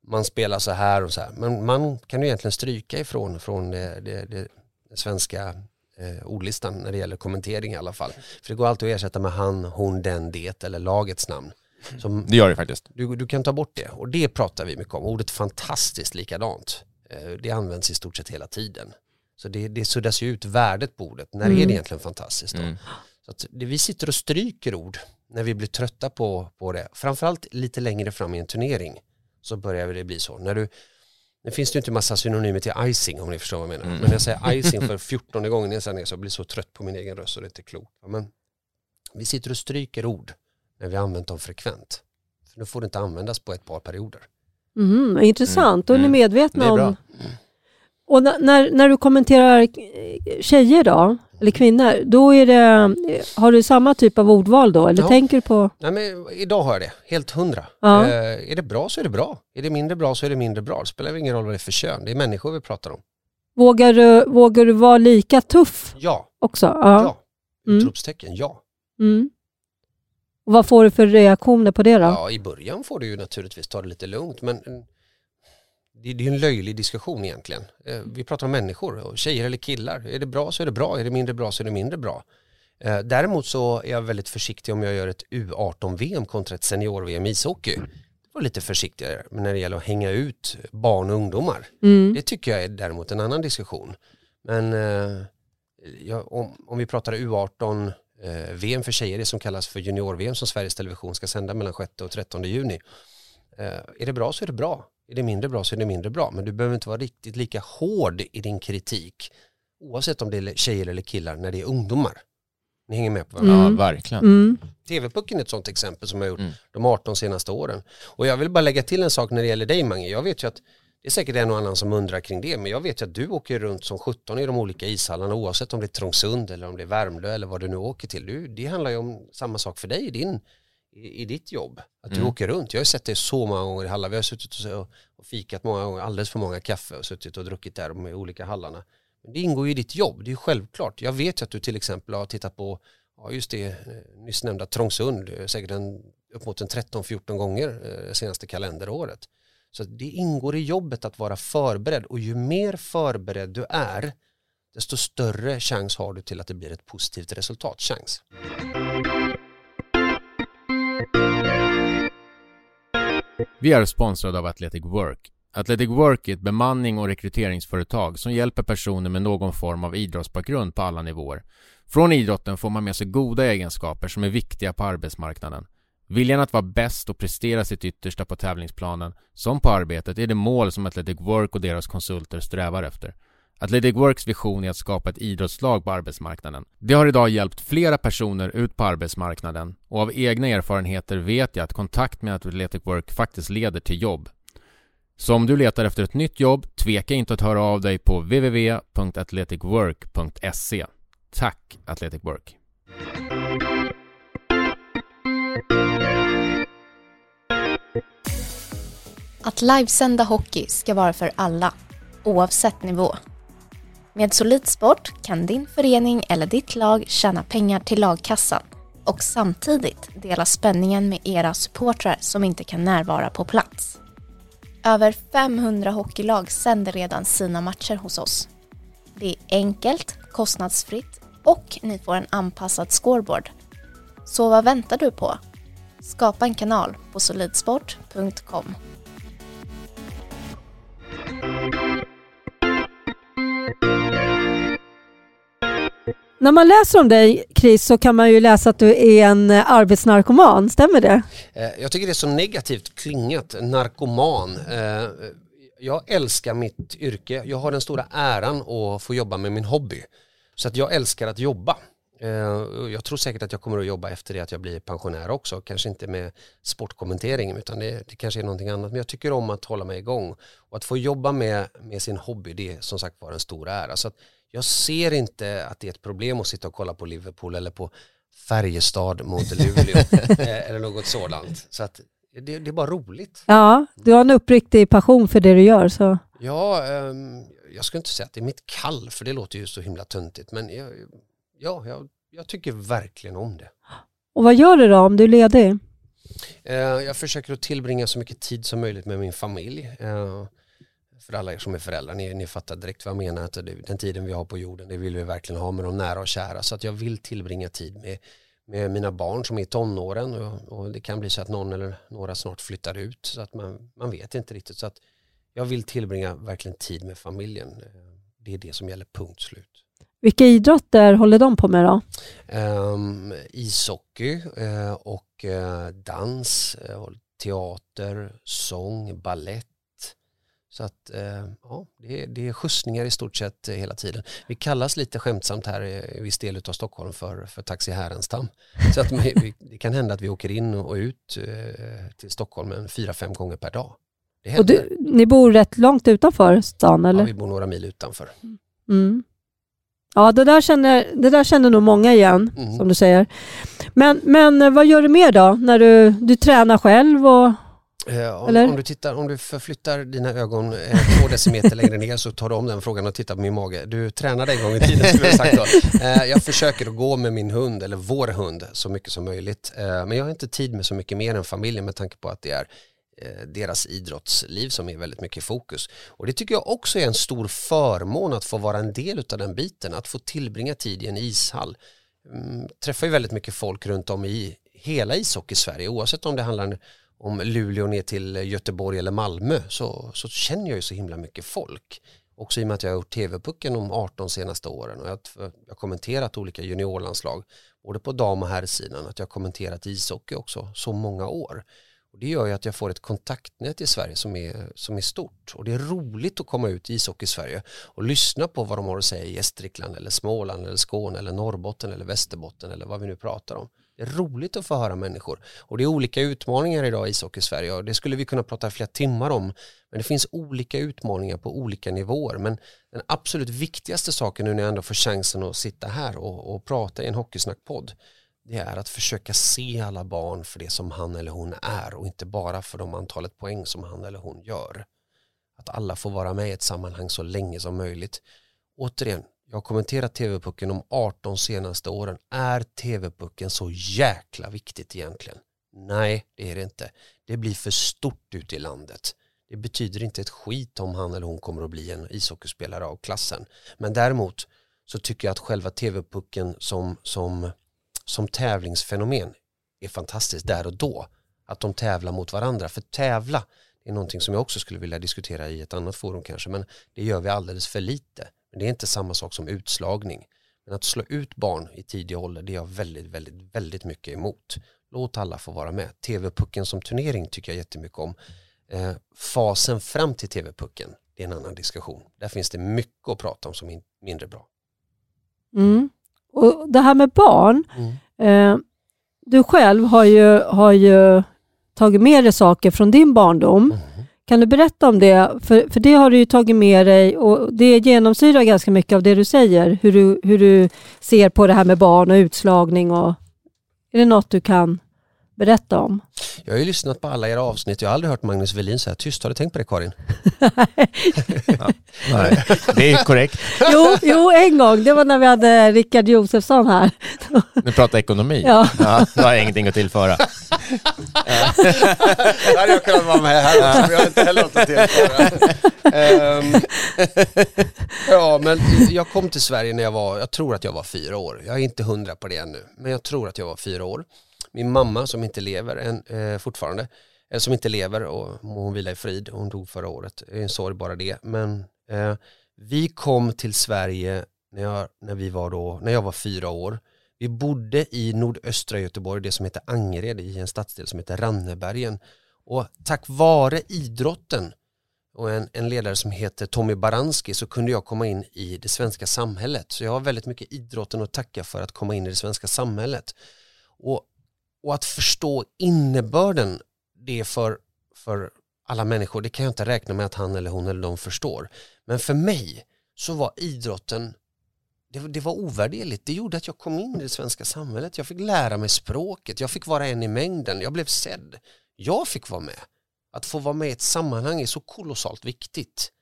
Man spelar så här och så här. Men man kan ju egentligen stryka ifrån från det, det, det svenska eh, ordlistan när det gäller kommentering i alla fall. För det går alltid att ersätta med han, hon, den, det eller lagets namn. Som, det gör det faktiskt. Du, du kan ta bort det och det pratar vi mycket om. Ordet fantastiskt likadant. Eh, det används i stort sett hela tiden. Så det, det suddas ju ut värdet på ordet. När mm. är det egentligen fantastiskt då? Mm. Så att det, vi sitter och stryker ord när vi blir trötta på, på det. Framförallt lite längre fram i en turnering så börjar det bli så. När du, nu finns det ju inte massa synonymer till icing om ni förstår vad jag menar. Mm. Men när jag säger [laughs] icing för 14 gången jag ner så jag blir så trött på min egen röst och det är inte klokt. Men vi sitter och stryker ord när vi använt dem frekvent. För nu får det inte användas på ett par perioder. Mm, intressant, då är ni mm. medvetna om och när, när du kommenterar tjejer då, eller kvinnor, då är det, har du samma typ av ordval då? Eller ja. tänker du på? Nej, men idag har jag det, helt hundra. Ja. Eh, är det bra så är det bra. Är det mindre bra så är det mindre bra. Det spelar ingen roll vad det är för kön, det är människor vi pratar om. Vågar du, vågar du vara lika tuff? Ja. Också? Ja. ja. Mm. Utropstecken, mm. ja. Mm. Och vad får du för reaktioner på det då? Ja, i början får du ju naturligtvis ta det lite lugnt, men det, det är en löjlig diskussion egentligen. Eh, vi pratar om människor, tjejer eller killar. Är det bra så är det bra, är det mindre bra så är det mindre bra. Eh, däremot så är jag väldigt försiktig om jag gör ett U18-VM kontra ett senior-VM ishockey. Det var lite försiktigare när det gäller att hänga ut barn och ungdomar. Mm. Det tycker jag är däremot en annan diskussion. Men eh, ja, om, om, vi pratar U18 eh, VM för tjejer, det som kallas för junior-VM som Sveriges Television ska sända mellan 6 och 13 juni. Eh, är det bra så är det bra. Är det mindre bra så är det mindre bra. Men du behöver inte vara riktigt lika hård i din kritik. Oavsett om det är tjejer eller killar när det är ungdomar. Ni hänger med på vad mm. Ja, verkligen. Mm. TV-pucken är ett sånt exempel som jag har gjort mm. de 18 senaste åren. Och jag vill bara lägga till en sak när det gäller dig Mange. Jag vet ju att det är säkert en och annan som undrar kring det, men jag vet ju att du åker runt som 17 i de olika ishallarna oavsett om det är Trångsund eller om det är Värmdö eller vad du nu åker till. Du, det handlar ju om samma sak för dig i din i, i ditt jobb. Att du mm. åker runt. Jag har sett dig så många gånger i hallar. Vi har suttit och, och fikat många gånger, alldeles för många kaffe och suttit och druckit där med olika hallarna. Men det ingår ju i ditt jobb, det är ju självklart. Jag vet ju att du till exempel har tittat på, ja just det, eh, nyss nämnda Trångsund, eh, säkert en, upp mot en 13-14 gånger eh, senaste kalenderåret. Så det ingår i jobbet att vara förberedd och ju mer förberedd du är, desto större chans har du till att det blir ett positivt resultat. Chans. Vi är sponsrade av Athletic Work. Athletic Work är ett bemanning och rekryteringsföretag som hjälper personer med någon form av idrottsbakgrund på alla nivåer. Från idrotten får man med sig goda egenskaper som är viktiga på arbetsmarknaden. Viljan att vara bäst och prestera sitt yttersta på tävlingsplanen, som på arbetet, är det mål som Athletic Work och deras konsulter strävar efter. Athletic Works vision är att skapa ett idrottslag på arbetsmarknaden. Det har idag hjälpt flera personer ut på arbetsmarknaden och av egna erfarenheter vet jag att kontakt med Athletic Work faktiskt leder till jobb. Så om du letar efter ett nytt jobb, tveka inte att höra av dig på www.athleticwork.se. Tack Athletic Work! Att livesända hockey ska vara för alla, oavsett nivå. Med Solidsport kan din förening eller ditt lag tjäna pengar till lagkassan och samtidigt dela spänningen med era supportrar som inte kan närvara på plats. Över 500 hockeylag sänder redan sina matcher hos oss. Det är enkelt, kostnadsfritt och ni får en anpassad scoreboard. Så vad väntar du på? Skapa en kanal på solidsport.com. När man läser om dig, Chris, så kan man ju läsa att du är en eh, arbetsnarkoman. Stämmer det? Eh, jag tycker det är så negativt klingat, narkoman. Eh, jag älskar mitt yrke. Jag har den stora äran att få jobba med min hobby. Så att jag älskar att jobba. Jag tror säkert att jag kommer att jobba efter det att jag blir pensionär också. Kanske inte med sportkommentering utan det, det kanske är någonting annat. Men jag tycker om att hålla mig igång. Och att få jobba med, med sin hobby det är som sagt var en stor ära. Så att jag ser inte att det är ett problem att sitta och kolla på Liverpool eller på Färjestad mot Luleå [laughs] eh, eller något sådant. Så att det, det, är bara roligt. Ja, du har en uppriktig passion för det du gör. Så. Ja, um, jag skulle inte säga att det är mitt kall, för det låter ju så himla töntigt. Men jag, ja, jag, jag tycker verkligen om det. Och vad gör du då om du är ledig? Uh, jag försöker att tillbringa så mycket tid som möjligt med min familj. För alla er som är föräldrar, ni, ni fattar direkt vad jag menar. Att den tiden vi har på jorden, det vill vi verkligen ha med de nära och kära. Så att jag vill tillbringa tid med, med mina barn som är i tonåren och, och, det kan bli så att någon eller några snart flyttar ut så att man, man vet inte riktigt. Så att jag vill tillbringa verkligen tid med familjen. Det är det som gäller punkt slut. Vilka idrotter håller de på med då? Um, ishockey uh, och uh, dans, uh, teater, sång, ballett så att eh, ja, det är, det är skjutsningar i stort sett eh, hela tiden. Vi kallas lite skämtsamt här i viss del av Stockholm för, för Taxi Härenstam. Så att vi, det kan hända att vi åker in och ut eh, till Stockholm en fyra, fem gånger per dag. och du, ni bor rätt långt utanför stan eller? Ja, vi bor några mil utanför. Mm. Ja, det där, känner, det där känner nog många igen, mm. som du säger. Men, men vad gör du mer då? När du, du tränar själv och Eh, om, om, du tittar, om du förflyttar dina ögon eh, två decimeter längre ner så tar du om den frågan och tittar på min mage. Du tränade en gång i tiden skulle jag sagt då. Eh, jag försöker att gå med min hund, eller vår hund, så mycket som möjligt. Eh, men jag har inte tid med så mycket mer än familjen med tanke på att det är eh, deras idrottsliv som är väldigt mycket i fokus. Och det tycker jag också är en stor förmån att få vara en del av den biten, att få tillbringa tid i en ishall. Mm, träffar ju väldigt mycket folk runt om i hela ishockey-Sverige oavsett om det handlar om Luleå ner till Göteborg eller Malmö så, så känner jag ju så himla mycket folk. Också i och med att jag har gjort TV-pucken de 18 senaste åren och jag har kommenterat olika juniorlandslag både på dam och herrsidan att jag har kommenterat ishockey också så många år. Och det gör ju att jag får ett kontaktnät i Sverige som är, som är stort och det är roligt att komma ut i ishockey i Sverige och lyssna på vad de har att säga i Gästrikland eller Småland eller Skåne eller Norrbotten eller Västerbotten eller vad vi nu pratar om. Det är roligt att få höra människor. Och det är olika utmaningar idag i ishockey-Sverige och det skulle vi kunna prata flera timmar om. Men det finns olika utmaningar på olika nivåer. Men den absolut viktigaste saken nu när jag ändå får chansen att sitta här och, och prata i en hockeysnackpodd det är att försöka se alla barn för det som han eller hon är och inte bara för de antalet poäng som han eller hon gör. Att alla får vara med i ett sammanhang så länge som möjligt. Återigen, jag har kommenterat TV-pucken de 18 senaste åren. Är TV-pucken så jäkla viktigt egentligen? Nej, det är det inte. Det blir för stort ute i landet. Det betyder inte ett skit om han eller hon kommer att bli en ishockeyspelare av klassen. Men däremot så tycker jag att själva TV-pucken som, som, som tävlingsfenomen är fantastiskt där och då. Att de tävlar mot varandra. För tävla är någonting som jag också skulle vilja diskutera i ett annat forum kanske. Men det gör vi alldeles för lite. Men det är inte samma sak som utslagning. Men att slå ut barn i tidig ålder, det är jag väldigt, väldigt, väldigt mycket emot. Låt alla få vara med. TV-pucken som turnering tycker jag jättemycket om. Eh, fasen fram till TV-pucken, det är en annan diskussion. Där finns det mycket att prata om som är mindre bra. Mm. Och det här med barn, Mm. eh, du själv har ju, har ju tagit med dig saker från din barndom. Mm. Kan du berätta om det? För, för det har du ju tagit med dig och det genomsyrar ganska mycket av det du säger. Hur du, hur du ser på det här med barn och utslagning. Och, är det något du kan berätta om? Jag har ju lyssnat på alla era avsnitt. Jag har aldrig hört Magnus Welin säga tyst. Har du tänkt på det Karin? [laughs] Nej, det är korrekt. jo, jo, en gång. Det var när vi hade Rickard Josefsson här. Nu pratar ekonomi. Ja. Ja, då har jag ingenting att tillföra. hade jag kunnat vara med här men jag har inte heller något att tillföra. Ja, men jag kom till Sverige när jag var, jag tror att jag var fyra år. Jag är inte hundra på det ännu, men jag tror att jag var fyra år. Min mamma som inte lever än, eh, fortfarande, eh, som inte lever och hon vilar i frid, hon dog förra året. Det är en sorg bara det. Men eh, vi kom till Sverige när jag, när, vi var då, när jag var fyra år. Vi bodde i nordöstra Göteborg, det som heter Angered, i en stadsdel som heter Rannebergen. Och tack vare idrotten och en, en ledare som heter Tommy Baranski så kunde jag komma in i det svenska samhället. Så jag har väldigt mycket idrotten att tacka för att komma in i det svenska samhället. Och, och att förstå innebörden det för, för alla människor, det kan jag inte räkna med att han eller hon eller de förstår. Men för mig så var idrotten det, det var ovärderligt. Det gjorde att jag kom in i det svenska samhället. Jag fick lära mig språket. Jag fick vara en i mängden. Jag blev sedd. Jag fick vara med. Att få vara med i ett sammanhang är så kolossalt viktigt.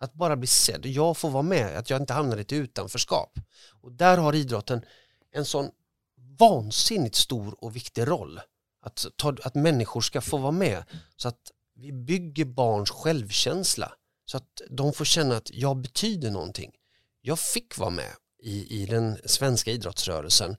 Att bara bli sedd. Jag får vara med. Att jag inte hamnar i ett utanförskap. Och där har idrotten en sån vansinnigt stor och viktig roll. Att, ta, att människor ska få vara med. Så att vi bygger barns självkänsla. Så att de får känna att jag betyder någonting. Jag fick vara med i, i den svenska idrottsrörelsen.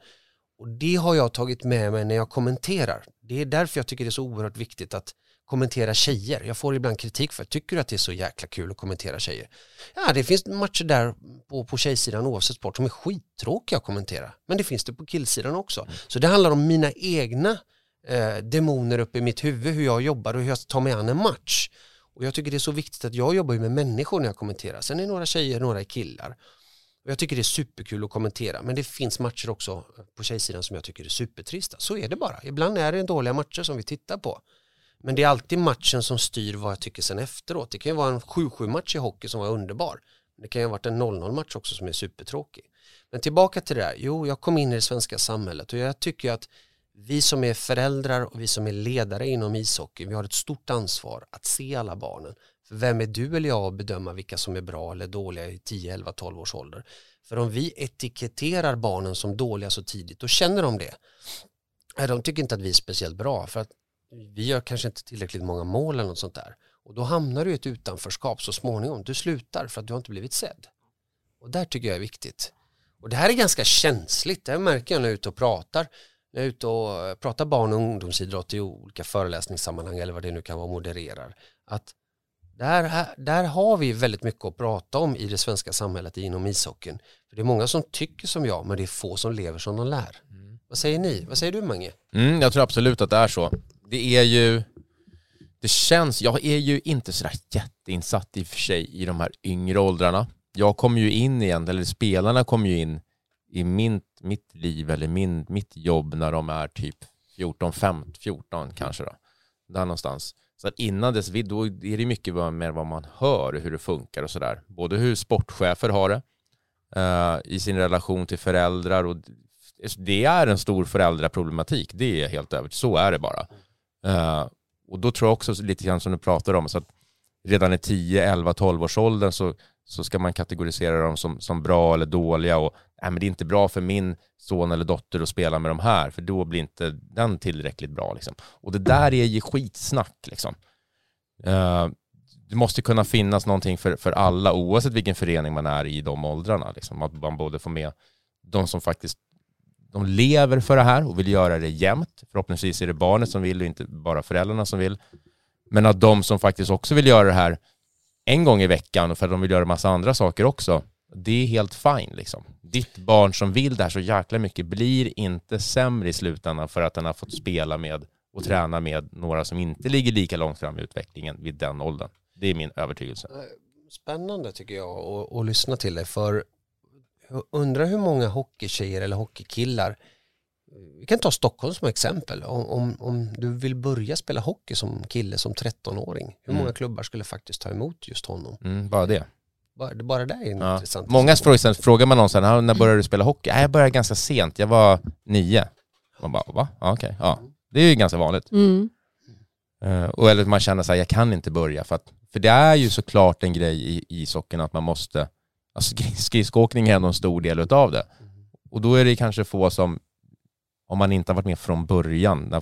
Och det har jag tagit med mig när jag kommenterar. Det är därför jag tycker det är så oerhört viktigt att kommentera tjejer. Jag får ibland kritik för tycker du att det är så jäkla kul att kommentera tjejer? Ja, det finns matcher där på, på tjejsidan oavsett sport som är skittråkiga att kommentera. Men det finns det på killsidan också. Så det handlar om mina egna eh, demoner uppe i mitt huvud, hur jag jobbar och hur jag tar mig an en match. Och jag tycker det är så viktigt att jag jobbar ju med människor när jag kommenterar. Sen är några tjejer, några är killar. Och jag tycker det är superkul att kommentera. Men det finns matcher också på tjejsidan som jag tycker är supertrista. Så är det bara. Ibland är det dåliga matcher som vi tittar på. Men det är alltid matchen som styr vad jag tycker sen efteråt. Det kan ju vara en 7-7 match i hockey som var underbar. Det kan ju ha varit en 0-0 match också som är supertråkig. Men tillbaka till det där. Jo, jag kom in i det svenska samhället och jag tycker att vi som är föräldrar och vi som är ledare inom ishockey, vi har ett stort ansvar att se alla barnen. För vem är du eller jag att bedöma vilka som är bra eller dåliga i 10, 11, 12 års ålder? För om vi etiketterar barnen som dåliga så tidigt, då känner de det. Nej, De tycker inte att vi är speciellt bra för att vi gör kanske inte tillräckligt många mål eller något sånt där. Och då hamnar du i ett utanförskap så småningom. Du slutar för att du har inte blivit sedd. Och där tycker jag är viktigt. Och det här är ganska känsligt. Det här märker jag när jag är ute och pratar. När jag är ute och pratar barn och ungdomsidrott i olika föreläsningssammanhang eller vad det nu kan vara modererar. Att där, där har vi väldigt mycket att prata om i det svenska samhället inom ishockeyn. För det är många som tycker som jag men det är få som lever som de lär. Vad säger ni? Vad säger du Mange? Mm, jag tror absolut att det är så. Det är ju, det känns, jag är ju inte sådär jätteinsatt i och för sig i de här yngre åldrarna. Jag kommer ju in igen, eller spelarna kommer ju in i min, mitt liv eller min, mitt jobb när de är typ 14, 15, 14 kanske då. Där någonstans. Så att innan dess, då är det mycket mer vad man hör, hur det funkar och sådär. Både hur sportchefer har det uh, i sin relation till föräldrar och det är en stor föräldraproblematik, det är jag helt övertygad Så är det bara. Uh, och då tror jag också lite grann som du pratar om, så att redan i 10, 11, 12 års åldern så, så ska man kategorisera dem som, som bra eller dåliga och nej, men det är inte bra för min son eller dotter att spela med de här, för då blir inte den tillräckligt bra. Liksom. Och det där är ju skitsnack. Liksom. Uh, det måste kunna finnas någonting för, för alla, oavsett vilken förening man är i de åldrarna. Liksom. Att man både får med de som faktiskt de lever för det här och vill göra det jämt. Förhoppningsvis är det barnet som vill och inte bara föräldrarna som vill. Men att de som faktiskt också vill göra det här en gång i veckan och för att de vill göra massa andra saker också Det är helt fine liksom. Ditt barn som vill det här så jäkla mycket blir inte sämre i slutändan för att den har fått spela med och träna med några som inte ligger lika långt fram i utvecklingen vid den åldern. Det är min övertygelse. Eh, spännande tycker jag att, lyssna till dig för undrar hur många hockeytjejer eller hockeykillar vi kan ta Stockholm som exempel. Om, om, om du vill börja spela hockey som kille som 13-åring, hur många Mm. klubbar skulle faktiskt ta emot just honom? Mm, bara det. Bara, bara det är en Ja. intressant Många frågar, frågar man någon sen, "Ja, när började du spela hockey? Nej, jag började ganska sent, jag var nio. Man bara, va? Ja, okej. Ja. Det är ju ganska vanligt. Mm. Eh, och eller man känner så här, jag kan inte börja. För, att, för det är ju såklart en grej i ishockeyn att man måste, alltså skri- skridskoåkning är ändå en stor del utav det. Och då är det kanske få som, om man inte har varit med från början,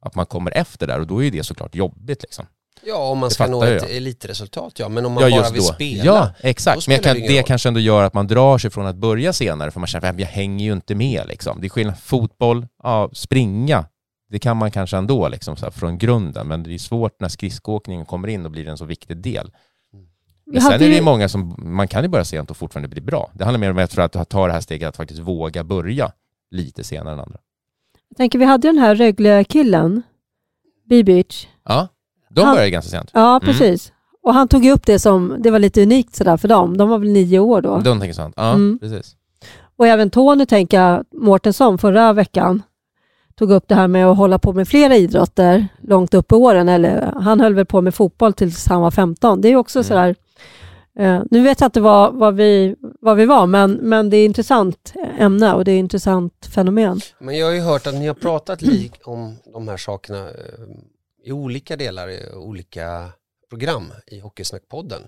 att man kommer efter där och då är det såklart jobbigt liksom. Ja, om man Det ska nå ett jag. elitresultat ja, men om man bara vill spela. Ja, då exakt. Men kan, det det kanske ändå gör att man drar sig från att börja senare för man känner att jag hänger ju inte med liksom. Det är skillnad, fotboll, ja, springa, det kan man kanske ändå liksom, så här, från grunden, men det är svårt när skridskoåkningen kommer in och blir en så viktig del. Men sen hade är det ju- ju många som, man kan ju börja sent och fortfarande bli bra. Det handlar mer om jag tror, att ta det här steget att faktiskt våga börja lite senare än andra. Jag tänker, vi hade den här Rögle-killen, Bibic. Ja, de Han- börjar ganska sent. Ja, precis. Och han tog ju upp det som, det var lite unikt sådär för dem. De var väl nio år då. De tänker sånt. Ja, Mm. precis. Och även Tony, tänker jag, Mårtensson förra veckan tog upp det här med att hålla på med flera idrotter långt upp i åren. Eller, han höll väl på med fotboll tills han var 15. Det är också Mm. sådär, eh, nu vet jag inte vad, vad, vi, vad vi var, men, men det är intressant ämne och det är intressant fenomen. Men jag har ju hört att ni har pratat lik om de här sakerna eh, i olika delar, i olika program i Hockeysnackpodden.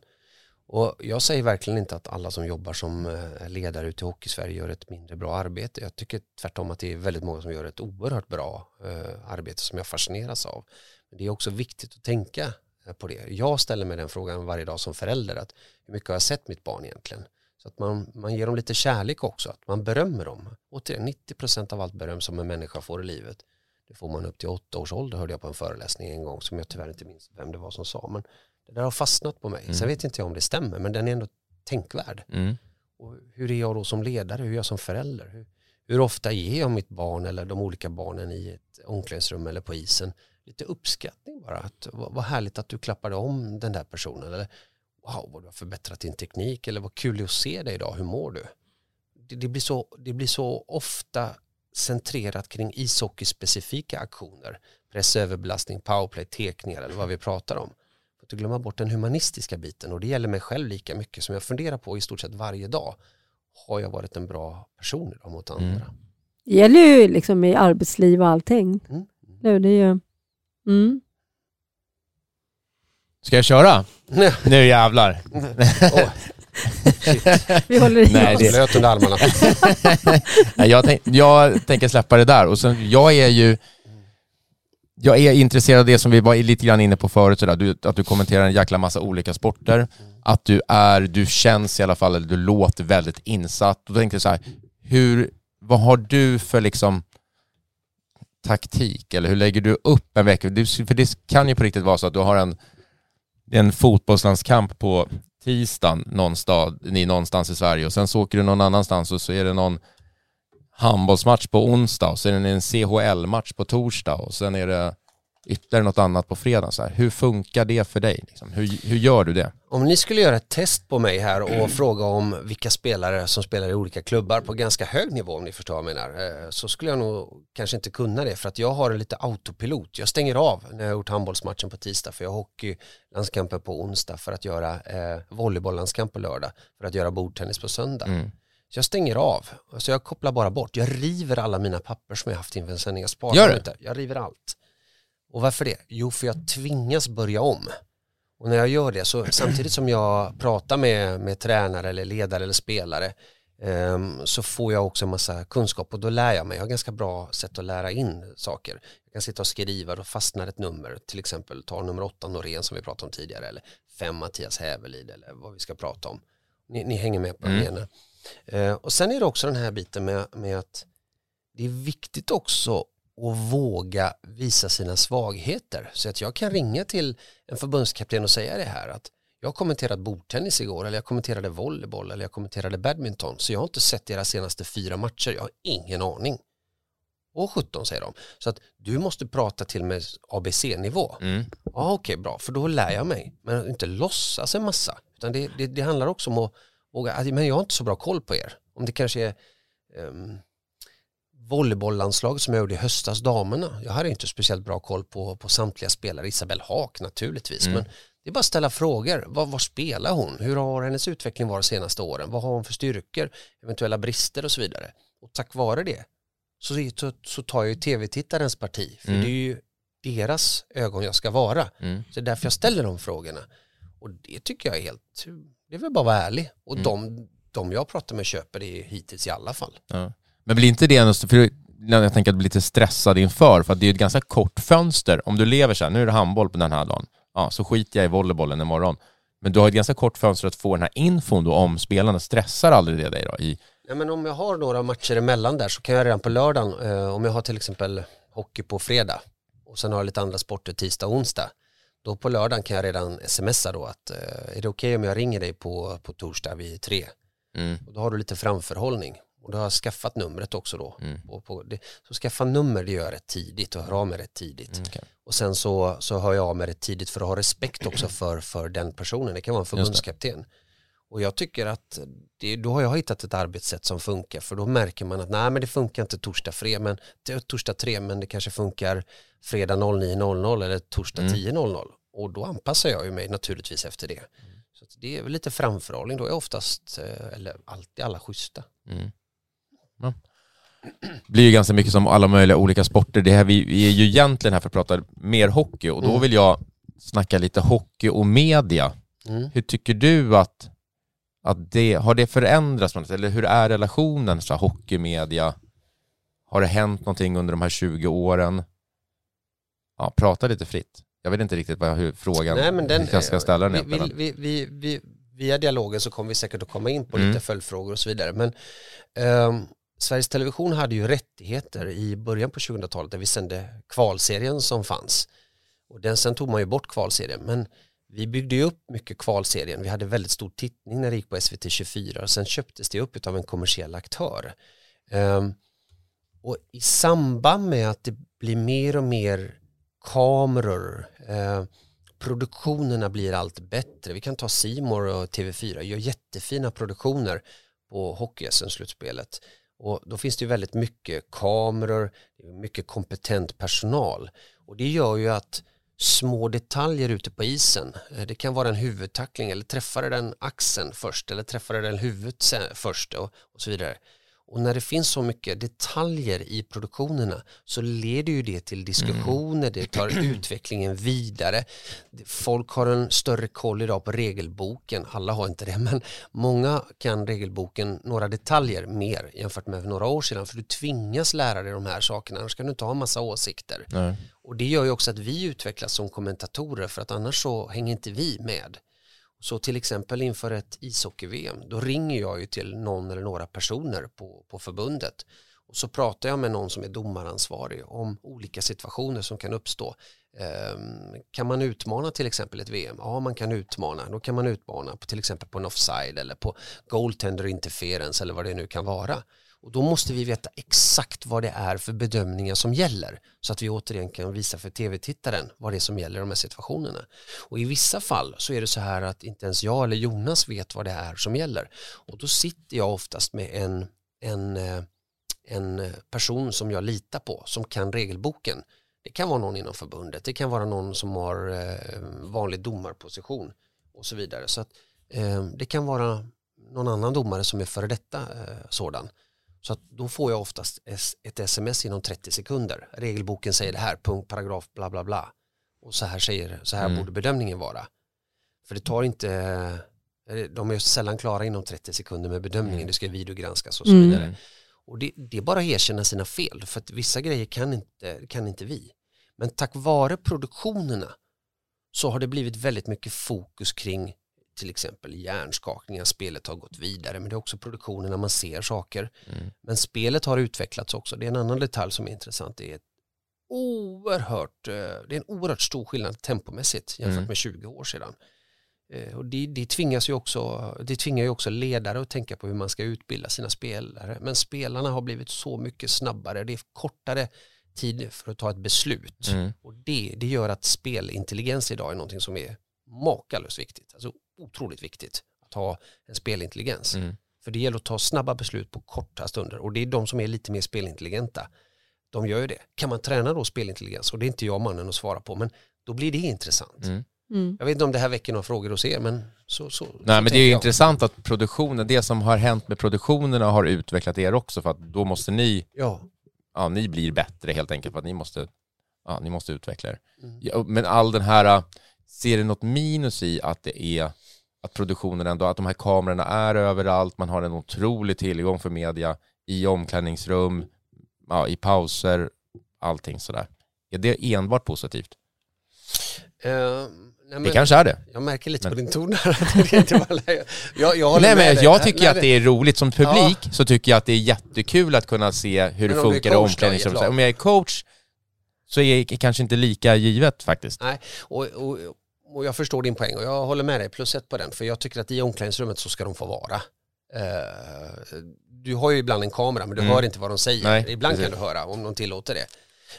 Och jag säger verkligen inte att alla som jobbar som eh, ledare ute i Hockeysverige gör ett mindre bra arbete. Jag tycker tvärtom att det är väldigt många som gör ett oerhört bra eh, arbete som jag fascineras av. Men det är också viktigt att tänka på det. Jag ställer mig den frågan varje dag som förälder att hur mycket har jag sett mitt barn egentligen? Så att man, man ger dem lite kärlek också, att man berömmer dem. Återigen, 90% av allt beröm som en människa får i livet, det får man upp till åtta års ålder hörde jag på en föreläsning en gång som jag tyvärr inte minns vem det var som sa. Men det där har fastnat på mig. Mm. Sen vet inte jag om det stämmer, men den är ändå tänkvärd. Mm. Och hur är jag då som ledare? Hur är jag som förälder? Hur, hur ofta ger jag mitt barn eller de olika barnen i ett omklädningsrum eller på isen lite uppskattning bara? Att, vad, vad härligt att du klappade om den där personen. Eller wow, vad du har förbättrat din teknik. Eller vad kul det är att se dig idag. Hur mår du? Det, det, blir, så, det blir så ofta centrerat kring ishockeyspecifika aktioner. Pressöverbelastning, powerplay, tekningar eller vad vi pratar om. För att glömma bort den humanistiska biten och det gäller mig själv lika mycket som jag funderar på i stort sett varje dag. Har jag varit en bra person idag mot andra? Mm. Det gäller ju liksom i arbetsliv och allting. Mm. Nu, det är ju, mm. Ska jag köra? Nej. [laughs] Nu jävlar. Åh, Vi håller i Nej, oss. det- under armarna. [laughs] Nej, jag, tänk, jag tänker släppa det där. Och sen, jag är ju jag är intresserad av det som vi var lite grann inne på förut, sådär. Du, att du kommenterar en jäkla massa olika sporter. Att du är, du känns i alla fall, eller du låter väldigt insatt. Och då tänkte jag så här, hur, vad har du för liksom taktik? Eller hur lägger du upp en vecka? Du, för det kan ju på riktigt vara så att du har en, en fotbollslandskamp på tisdagen någonstans, ni någonstans i Sverige och sen så åker du någon annanstans och så är det någon handbollsmatch på onsdag och sen är det en CHL-match på torsdag och sen är det ytterligare något annat på fredag. Så här. Hur funkar det för dig? Liksom? Hur, hur gör du det? Om ni skulle göra ett test på mig här och fråga om vilka spelare som spelar i olika klubbar på ganska hög nivå om ni förstår vad jag menar eh, så skulle jag nog kanske inte kunna det för att jag har en lite autopilot. Jag stänger av när jag har gjort handbollsmatchen på tisdag för jag har hockeylandskamper på onsdag för att göra eh, volleybolllandskamp på lördag för att göra bordtennis på söndag. Mm. Så jag stänger av, så jag kopplar bara bort. Jag river alla mina papper som jag haft inför en sändning. Jag sparar Gör inte. Jag river allt. Och varför det? Jo, för jag tvingas börja om. Och när jag gör det så samtidigt som jag pratar med, med tränare eller ledare eller spelare ehm, så får jag också en massa kunskap och då lär jag mig. Jag har ganska bra sätt att lära in saker. Jag kan sitta och skriva och fastnar ett nummer, till exempel ta nummer åtta Norén som vi pratade om tidigare eller fem Mattias Hävelid eller vad vi ska prata om. Ni, ni hänger med på vad jag Mm. menar. Eh, och sen är det också den här biten med, med att det är viktigt också att våga visa sina svagheter. Så att jag kan ringa till en förbundskapten och säga det här att Jag har kommenterat bordtennis igår eller jag kommenterade volleyboll eller jag kommenterade badminton så jag har inte sett deras senaste fyra matcher, jag har ingen aning. Och 17 säger de. Så att du måste prata till med ABC-nivå. Mm. Ja okej bra, för då lär jag mig. Men inte låtsas en massa. Utan det, det, det handlar också om att våga, "Ah, men jag har inte så bra koll på er. Om det kanske är um, volleybolllandslaget som jag gjorde i höstas, damerna. Jag hade inte speciellt bra koll på, på samtliga spelare. Isabelle Haak naturligtvis. Mm. Men det är bara att ställa frågor. Vad, vad spelar hon? Hur har hennes utveckling varit de senaste åren? Vad har hon för styrkor? Eventuella brister och så vidare. Och tack vare det så, så, så tar jag ju tv-tittarens parti. För Mm. det är ju deras ögon jag ska vara. Mm. Så det är därför jag ställer de frågorna. Och det tycker jag är helt, det är väl bara att vara ärlig. Och Mm. de, de jag pratar med köper det hittills i alla fall. Ja. Men blir inte det en, för jag tänker att bli lite stressad inför, för att det är ett ganska kort fönster. Om du lever så här, nu är det handboll på den här dagen, ja, så skiter jag i volleybollen imorgon. Men du har ett ganska kort fönster att få den här infon då om spelarna. Stressar aldrig det dig då? I, Ja, men om jag har några matcher emellan där så kan jag redan på lördagen, eh, om jag har till exempel hockey på fredag och sen har jag lite andra sporter tisdag och onsdag, då på lördagen kan jag redan smsa då att eh, är det okej om jag ringer dig på, på torsdag vid tre? mm, Och då har du lite framförhållning och då har jag skaffat numret också då. Mm. Och på det, så skaffa nummer det gör jag rätt tidigt och hör av mig rätt tidigt. mm, okej. Och sen så, så hör jag av mig rätt tidigt för att ha respekt också [clears throat] för, för den personen. Det kan vara en förbundskapten. Och jag tycker att det, då har jag hittat ett arbetssätt som funkar för då märker man att nej men det funkar inte torsdag, fre, men, torsdag 3 men det kanske funkar fredag 09.00 eller torsdag Mm. 10.00 och då anpassar jag ju mig naturligtvis efter det. Så att det är väl lite framförhållning då är oftast, eh, eller alltid alla schyssta. Mm. Ja. Det blir ju ganska mycket som alla möjliga olika sporter. Det här, vi, vi är ju egentligen här för att prata mer hockey och då Mm. vill jag snacka lite hockey och media. Mm. Hur tycker du att, att det, har det förändrats? något? Eller hur är relationen så här, hockey-media? Har det hänt någonting under de här 20 åren? Ja, prata lite fritt. Jag vet inte riktigt vad, hur frågan, Nej, men den, jag ska ställa den vi, vi, vi, vi, vi, Via dialogen så kommer vi säkert att komma in på Mm. lite följdfrågor och så vidare. Men ehm, Sveriges Television hade ju rättigheter i början på 2000-talet där vi sände kvalserien som fanns. Och den, sen tog man ju bort kvalserien. Men vi byggde ju upp mycket kvalserien. Vi hade väldigt stor tittning när det gick på SVT 24 och sen köptes det upp av en kommersiell aktör. Um, och i samband med att det blir mer och mer kameror, eh, produktionerna blir allt bättre. Vi kan ta Simor och TV4, gör jättefina produktioner på hockey slutspelet och då finns det ju väldigt mycket kameror, mycket kompetent personal. Och det gör ju att små detaljer ute på isen, eh, det kan vara en huvudtackling eller träffade den axeln först eller träffade den huvudet först och, och så vidare. Och när det finns så mycket detaljer i produktionerna så leder ju det till diskussioner, det tar [clears throat] utvecklingen vidare. Folk har en större koll idag på regelboken, alla har inte det, men många kan regelboken några detaljer mer jämfört med några år sedan, för du tvingas lära dig de här sakerna, annars kan du inte ha massa åsikter. Nej. Och det gör ju också att vi utvecklas som kommentatorer, för att annars så hänger inte vi med. Så till exempel inför ett ishockey-VM, då ringer jag ju till någon eller några personer på, på förbundet och så pratar jag med någon som är domaransvarig om olika situationer som kan uppstå. Ehm, kan man utmana till exempel ett VM? Ja, man kan utmana. Då kan man utmana på till exempel på en offside eller på goaltender interference eller vad det nu kan vara. Och då måste vi veta exakt vad det är för bedömningar som gäller så att vi återigen kan visa för tv-tittaren vad det är som gäller i de här situationerna. Och i vissa fall så är det så här att inte ens jag eller Jonas vet vad det är som gäller. Och då sitter jag oftast med en, en, eh, en person som jag litar på som kan regelboken. Det kan vara någon inom förbundet, det kan vara någon som har eh, vanlig domarposition och så vidare. Så att, eh, det kan vara någon annan domare som är före detta sådan. Så att då får jag oftast ett sms inom 30 sekunder. Regelboken säger det här, punkt, paragraf, bla bla bla. Och så här, säger, så här Mm. borde bedömningen vara. För det tar inte, eh, de är sällan klara inom 30 sekunder med bedömningen, Mm. det ska videogranskas och så Mm. vidare. Och det, det är bara att erkänna sina fel, för att vissa grejer kan inte, kan inte vi. Men tack vare produktionerna så har det blivit väldigt mycket fokus kring till exempel hjärnskakningar, spelet har gått vidare, men det är också produktionen när man ser saker. Mm. Men spelet har utvecklats också. Det är en annan detalj som är intressant. Det är ett oerhört, eh, det är en oerhört stor skillnad tempomässigt jämfört Mm. med 20 år sedan. Eh, och det, det, tvingas ju också, det tvingar ju också ledare att tänka på hur man ska utbilda sina spelare. Men spelarna har blivit så mycket snabbare. Det är kortare tid för att ta ett beslut. Mm. Och det, det gör att spelintelligens idag är någonting som är makalöst viktigt. Alltså otroligt viktigt att ha en spelintelligens. Mm. För det gäller att ta snabba beslut på korta stunder och det är de som är lite mer spelintelligenta. De gör ju det. Kan man träna då spelintelligens? Och det är inte jag mannen att svara på men då blir det intressant. Mm. Mm. Jag vet inte om det här väcker några frågor hos er men så, så Nej så men det är ju jag. intressant att produktionen, det som har hänt med produktionerna har utvecklat er också för att då måste ni, ja, ja ni blir bättre helt enkelt för att ni måste, ja, ni måste utveckla er. Mm. Ja, men all den här, ser det något minus i att det är att produktionen ändå, att de här kamerorna är överallt, man har en otrolig tillgång för media i omklädningsrum, ja, i pauser, allting sådär. Är det enbart positivt? Uh, nej, det kanske är det. Jag märker lite men. på din ton här. jag, jag, nej, men jag tycker nej, att det är roligt. Som publik ja. så tycker jag att det är jättekul att kunna se hur men det funkar i omklädningsrummet. Om jag är coach så är det kanske inte lika givet faktiskt. Nej, och, och, och jag förstår din poäng och jag håller med dig plus ett på den för jag tycker att i omklädningsrummet så ska de få vara. Uh, du har ju ibland en kamera men du mm. hör inte vad de säger. Nej, ibland precis. kan du höra om de tillåter det.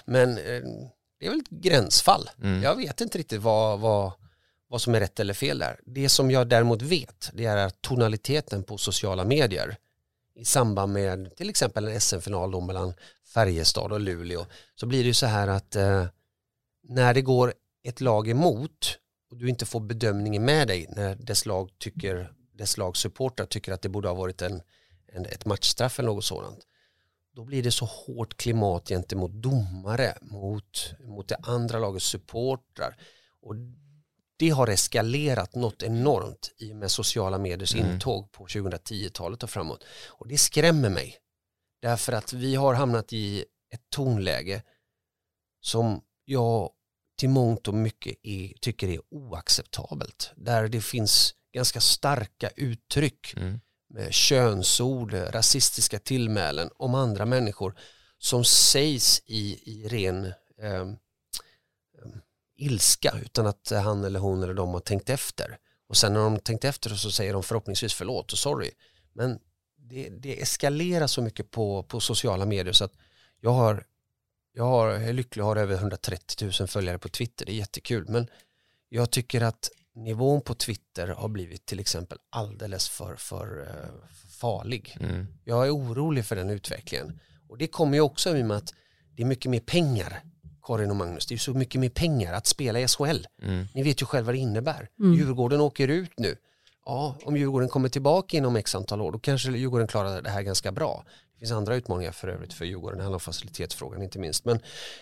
Men uh, det är väl ett gränsfall. Mm. Jag vet inte riktigt vad, vad, vad som är rätt eller fel där. Det som jag däremot vet det är att tonaliteten på sociala medier i samband med till exempel en SM-final mellan Färjestad och Luleå så blir det ju så här att uh, när det går ett lag emot och du inte får bedömningen med dig när dess lag tycker, dess lags supportrar tycker att det borde ha varit en, en, ett matchstraff eller något sådant. Då blir det så hårt klimat gentemot domare, mot, mot det andra lagets supportrar. Och det har eskalerat något enormt i och med sociala mediers mm. intåg på 2010-talet och framåt. Och det skrämmer mig. Därför att vi har hamnat i ett tonläge som jag till mångt och mycket är, tycker är oacceptabelt. Där det finns ganska starka uttryck mm. med könsord, rasistiska tillmälen om andra människor som sägs i, i ren eh, ilska utan att han eller hon eller de har tänkt efter. Och sen när de tänkt efter så säger de förhoppningsvis förlåt och sorry. Men det, det eskalerar så mycket på, på sociala medier så att jag har jag, har, jag är lycklig och har över 130 000 följare på Twitter, det är jättekul. Men jag tycker att nivån på Twitter har blivit till exempel alldeles för, för, uh, farlig. Mm. Jag är orolig för den utvecklingen. Och det kommer ju också i och med att det är mycket mer pengar, Karin och Magnus, det är så mycket mer pengar att spela i SHL. Mm. Ni vet ju själva vad det innebär. Mm. Djurgården åker ut nu. Ja, om Djurgården kommer tillbaka inom x antal år, då kanske Djurgården klarar det här ganska bra finns andra utmaningar för övrigt för Djurgården, det handlar om facilitetsfrågan inte minst. Men,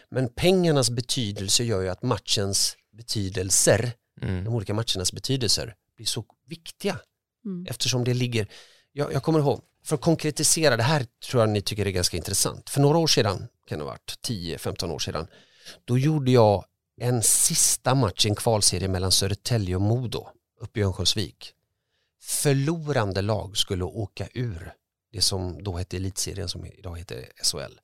men pengarnas betydelse gör ju att matchens betydelser, mm. de olika matchernas betydelser blir så viktiga. Mm. Eftersom det ligger, jag, jag kommer ihåg, för att konkretisera det här tror jag ni tycker är ganska intressant. För några år sedan, kan det ha varit 10-15 år sedan, då gjorde jag en sista match i en kvalserie mellan Södertälje och Modo uppe i Örnsköldsvik. Förlorande lag skulle åka ur det som då hette elitserien som idag heter SHL.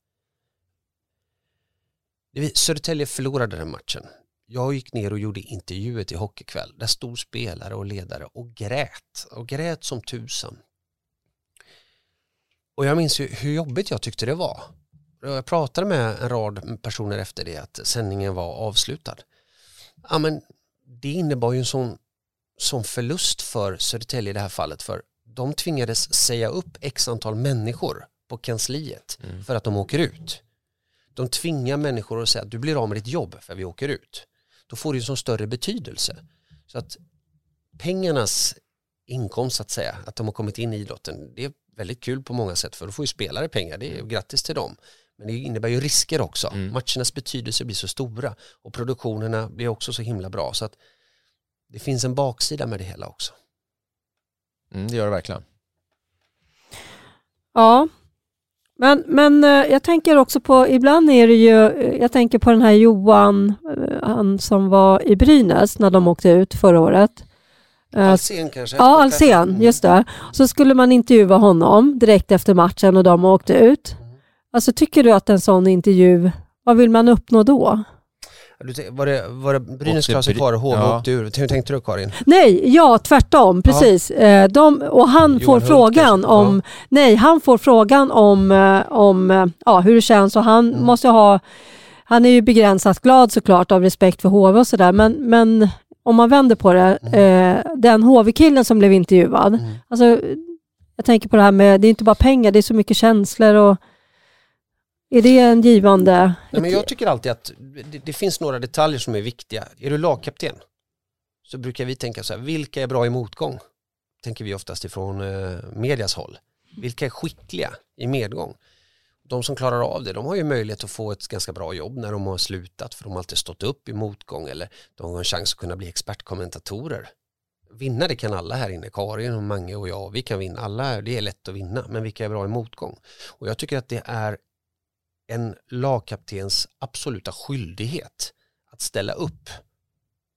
Södertälje förlorade den matchen. Jag gick ner och gjorde intervjuer till Hockeykväll. Där stod spelare och ledare och grät. Och grät som tusan. Och jag minns ju hur jobbigt jag tyckte det var. Jag pratade med en rad personer efter det att sändningen var avslutad. Ja, men det innebar ju en sån, sån förlust för Södertälje i det här fallet. För de tvingades säga upp x antal människor på kansliet mm. för att de åker ut. De tvingar människor att säga att du blir av med ditt jobb för vi åker ut. Då får det ju som större betydelse. Så att pengarnas inkomst att säga, att de har kommit in i idrotten, det är väldigt kul på många sätt för då får ju spelare pengar, det är mm. grattis till dem. Men det innebär ju risker också. Mm. Matchernas betydelse blir så stora och produktionerna blir också så himla bra. Så att det finns en baksida med det hela också. Mm, det gör det verkligen. Ja, men, men eh, jag tänker också på, ibland är det ju, eh, jag tänker på den här Johan, eh, han som var i Brynäs när de åkte ut förra året. Alsen kanske? Ja, Alsen, just det. Så skulle man intervjua honom direkt efter matchen och de åkte ut. Mm. Alltså tycker du att en sån intervju, vad vill man uppnå då? Du Var det, var det Brynäs klarade sig kvar och HV Ja. åkte ur? Hur tänkte du Karin? Nej, ja tvärtom, precis. Eh, De, och han Johan får Hult frågan kanske? om, nej, han får frågan om, eh, om eh, ja, hur det känns och han Mm. måste ha, han är ju begränsat glad såklart av respekt för HV och sådär, men, men om man vänder på det, eh, den HV-killen som blev intervjuad, Mm. alltså, jag tänker på det här med, det är inte bara pengar, det är så mycket känslor och är det en givande... Nej, men jag tycker alltid att det, det finns några detaljer som är viktiga. Är du lagkapten så brukar vi tänka så här, vilka är bra i motgång? Tänker vi oftast ifrån eh, medias håll. Vilka är skickliga i medgång? De som klarar av det, de har ju möjlighet att få ett ganska bra jobb när de har slutat för de har alltid stått upp i motgång eller de har en chans att kunna bli expertkommentatorer. Vinna det kan alla här inne, Karin och Mange och jag, vi kan vinna, alla, det är lätt att vinna, men vilka är bra i motgång? Och jag tycker att det är en lagkaptens absoluta skyldighet att ställa upp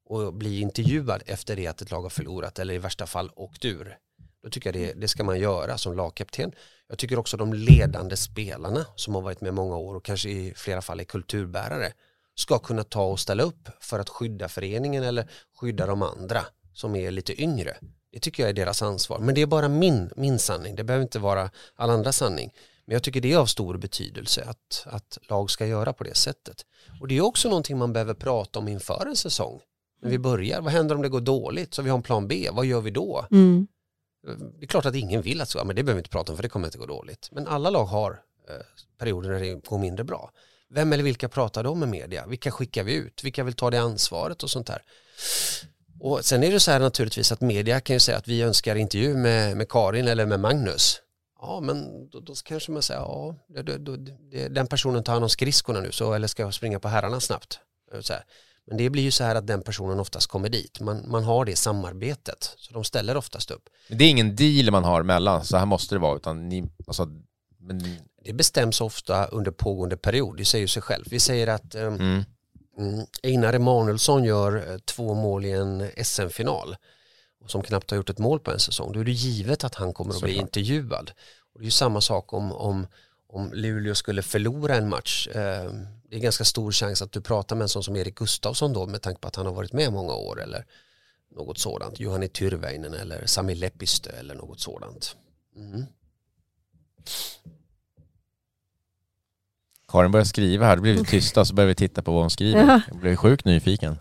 och bli intervjuad efter det att ett lag har förlorat eller i värsta fall åkt ur. Då tycker jag det, det ska man göra som lagkapten. Jag tycker också de ledande spelarna som har varit med många år och kanske i flera fall är kulturbärare ska kunna ta och ställa upp för att skydda föreningen eller skydda de andra som är lite yngre. Det tycker jag är deras ansvar. Men det är bara min, min sanning. Det behöver inte vara alla andra sanning. Men jag tycker det är av stor betydelse att, att lag ska göra på det sättet. Och det är också någonting man behöver prata om inför en säsong. När vi börjar, vad händer om det går dåligt? Så vi har en plan B, vad gör vi då? Mm. Det är klart att ingen vill att så, men det behöver vi inte prata om för det kommer inte gå dåligt. Men alla lag har eh, perioder när det går mindre bra. Vem eller vilka pratar de med media? Vilka skickar vi ut? Vilka vill ta det ansvaret och sånt där? Och sen är det så här naturligtvis att media kan ju säga att vi önskar intervju med, med Karin eller med Magnus. Ja, men då, då kanske man säger, ja, då, då, den personen tar hand om skridskorna nu, så, eller ska jag springa på herrarna snabbt? Så här. Men det blir ju så här att den personen oftast kommer dit. Man, man har det samarbetet, så de ställer oftast upp. Det är ingen deal man har mellan, så här måste det vara, utan ni, alltså, men, Det bestäms ofta under pågående period, det säger sig själv. Vi säger att eh, mm, mm, Einar Emanuelsson gör eh, två mål i en SM-final och som knappt har gjort ett mål på en säsong. Då är det givet att han kommer att bli intervjuad. Och det är ju samma sak om, om, om Luleå skulle förlora en match. Eh, det är ganska stor chans att du pratar med en sån som Erik Gustafsson då med tanke på att han har varit med många år eller något sådant. Johanni Tyrväinen eller Sami Lepistö eller något sådant. Mm. Karin börjar skriva här, då blir vi tysta så börjar vi titta på vad hon skriver. Ja. Jag blir sjukt nyfiken.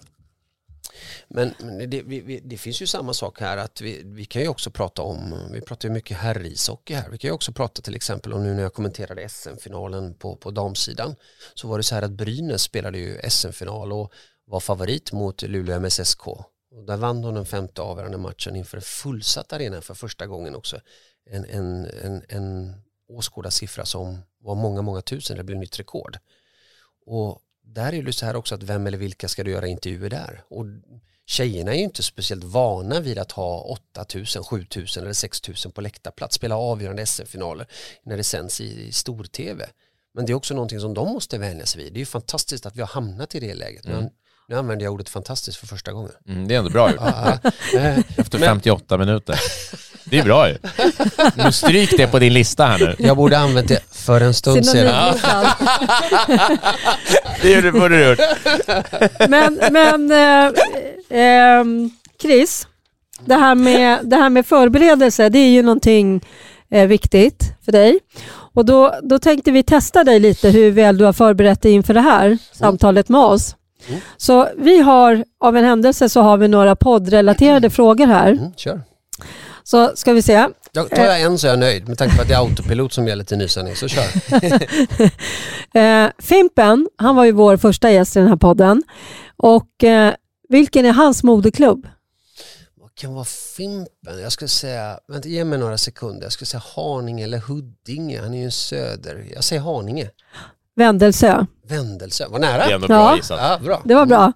Men men det, vi, vi, det finns ju samma sak här att vi, vi kan ju också prata om, vi pratar ju mycket herrishockey här, vi kan ju också prata till exempel om nu när jag kommenterade SM-finalen på, på damsidan så var det så här att Brynäs spelade ju SM-final och var favorit mot Luleå MSSK och där vann de den femte avgörande matchen inför en fullsatt arena för första gången också. En, en, en, en åskådarsiffra som var många, många tusen, det blev nytt rekord. Och där är det så här också att vem eller vilka ska du göra intervjuer där? Och tjejerna är ju inte speciellt vana vid att ha 8000, 7000 eller 6000 på läktarplats, spela avgörande SM-finaler när det sänds i, i stor-tv. Men det är också någonting som de måste vänja sig vid. Det är ju fantastiskt att vi har hamnat i det läget. Mm. Nu, använder jag ordet fantastiskt för första gången. Mm, det är ändå bra gjort. [laughs] Efter men- 58 minuter. [laughs] Det är bra ju. Nu stryk det på din lista här nu. jag borde använt det för en stund sedan. [laughs] Det borde du gjort. Men, men eh, ehm, Chris, det här, med, det här med förberedelse, det är ju någonting eh, viktigt för dig. Och då, då tänkte vi testa dig lite hur väl du har förberett dig inför det här samtalet med oss. Mm. Så vi har, av en händelse så har vi några poddrelaterade frågor här. Mm, kör. Så ska vi se. Jag, tar jag en så är jag nöjd med tanke på att det är autopilot som gäller till nysändning, så kör. [laughs] Eh, Fimpen, han var ju vår första gäst i den här podden. Och eh, vilken är hans moderklubb? Vad kan vara Fimpen? Jag skulle säga, vänta ge mig några sekunder, jag skulle säga Haninge eller Huddinge, han är ju en söder. Jag säger Haninge. Vändelsö. Vändelse, var Det är nära. ändå bra Ja. gissat. Ja, bra. Det var bra.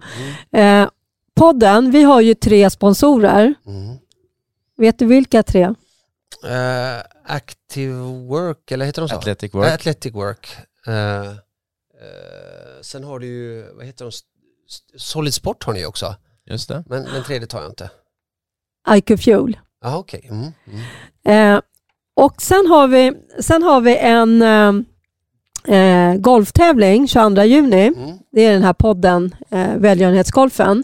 Eh, podden, vi har ju tre sponsorer. Mm. Vet du vilka tre? Eh, active Work, eller heter de så? Athletic Work. Athletic Work. Eh, sen har du ju, vad heter de? Solid Sport har ni också, Just det. men den tredje tar jag inte. IQ Fuel. Ja, okej. Mm. Mm. Eh, och sen har vi, sen har vi en, golftävling 22 juni. Mm. Det är den här podden eh, Välgörenhetsgolfen.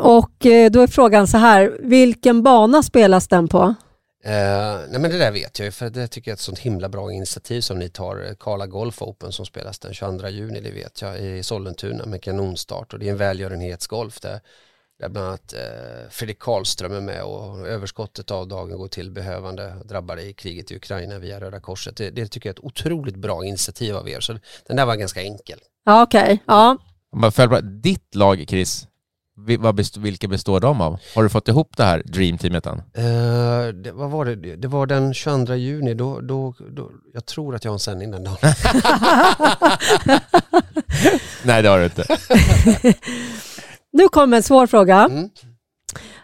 Och eh, då är frågan så här, vilken bana spelas den på? Eh, nej men det där vet jag ju för det tycker jag är ett sånt himla bra initiativ som ni tar. Karla Golf Open som spelas den 22 juni, det vet jag, i Sollentuna med kanonstart och det är en välgörenhetsgolf där, där bland annat eh, Fredrik Karlström är med och överskottet av dagen går till behövande drabbade i kriget i Ukraina via Röda Korset. Det, det tycker jag är ett otroligt bra initiativ av er så den där var ganska enkel. Ja, okej. Ja. Följer bara, Ditt lag, Chris, vilka består de av? Har du fått ihop det här Dreamteamet än? Eh, det, vad var det? Det var den 22 juni, då, då, då, jag tror att jag har en sändning den dagen. [laughs] Nej, det har du inte. [laughs] Nu kommer en svår fråga. Mm.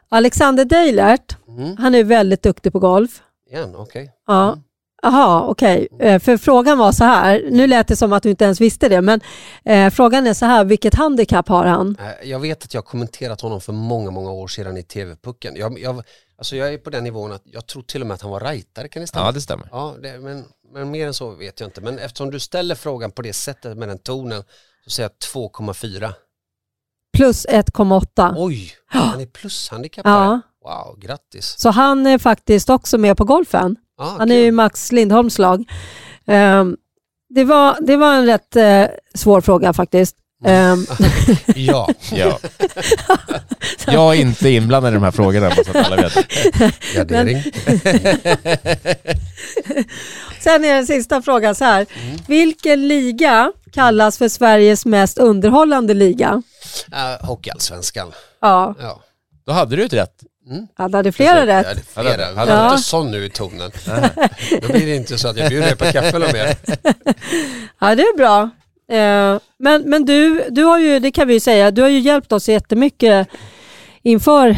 Alexander Deilert, Mm. han är väldigt duktig på golf. Igen, okej. Ja. Mm. Jaha, okej. Eh, För frågan var så här, nu lät det som att du inte ens visste det, men eh, frågan är så här, vilket handikapp har han? Eh, Jag vet att jag har kommenterat honom för många, många år sedan i TV-pucken. Jag, jag, alltså jag är på den nivån att jag tror till och med att han var rightare, kan det stämma? Ja, det stämmer. Ja, det, men, men mer än så vet jag inte. Men eftersom du ställer frågan på det sättet med den tonen så säger jag 2,4. Plus 1,8. Oj, [gasps] han är plushandikappare. Ja, Wow, grattis. så han är faktiskt också med på golfen. Ah, Han är ju Max Lindholms lag. Ehm, det, var, det var en rätt eh, svår fråga faktiskt. Ehm, [laughs] Ja, Ja. [laughs] Jag är inte inblandad i de här frågorna, så att alla vet. gardering. [laughs] sen är den sista frågan så här. Vilken liga kallas för Sveriges mest underhållande liga? Uh, Hockeyallsvenskan. Ja, Ja. Då hade du ett rätt. Han hade flera rätt. Ja, det flera. Han är Ja. inte sån nu i tonen. Då blir det inte så att jag bjuder dig på kaffe eller mer. [laughs] Ja, det är bra. Eh, men men du, du har ju, det kan vi ju säga, du har ju hjälpt oss jättemycket inför eh,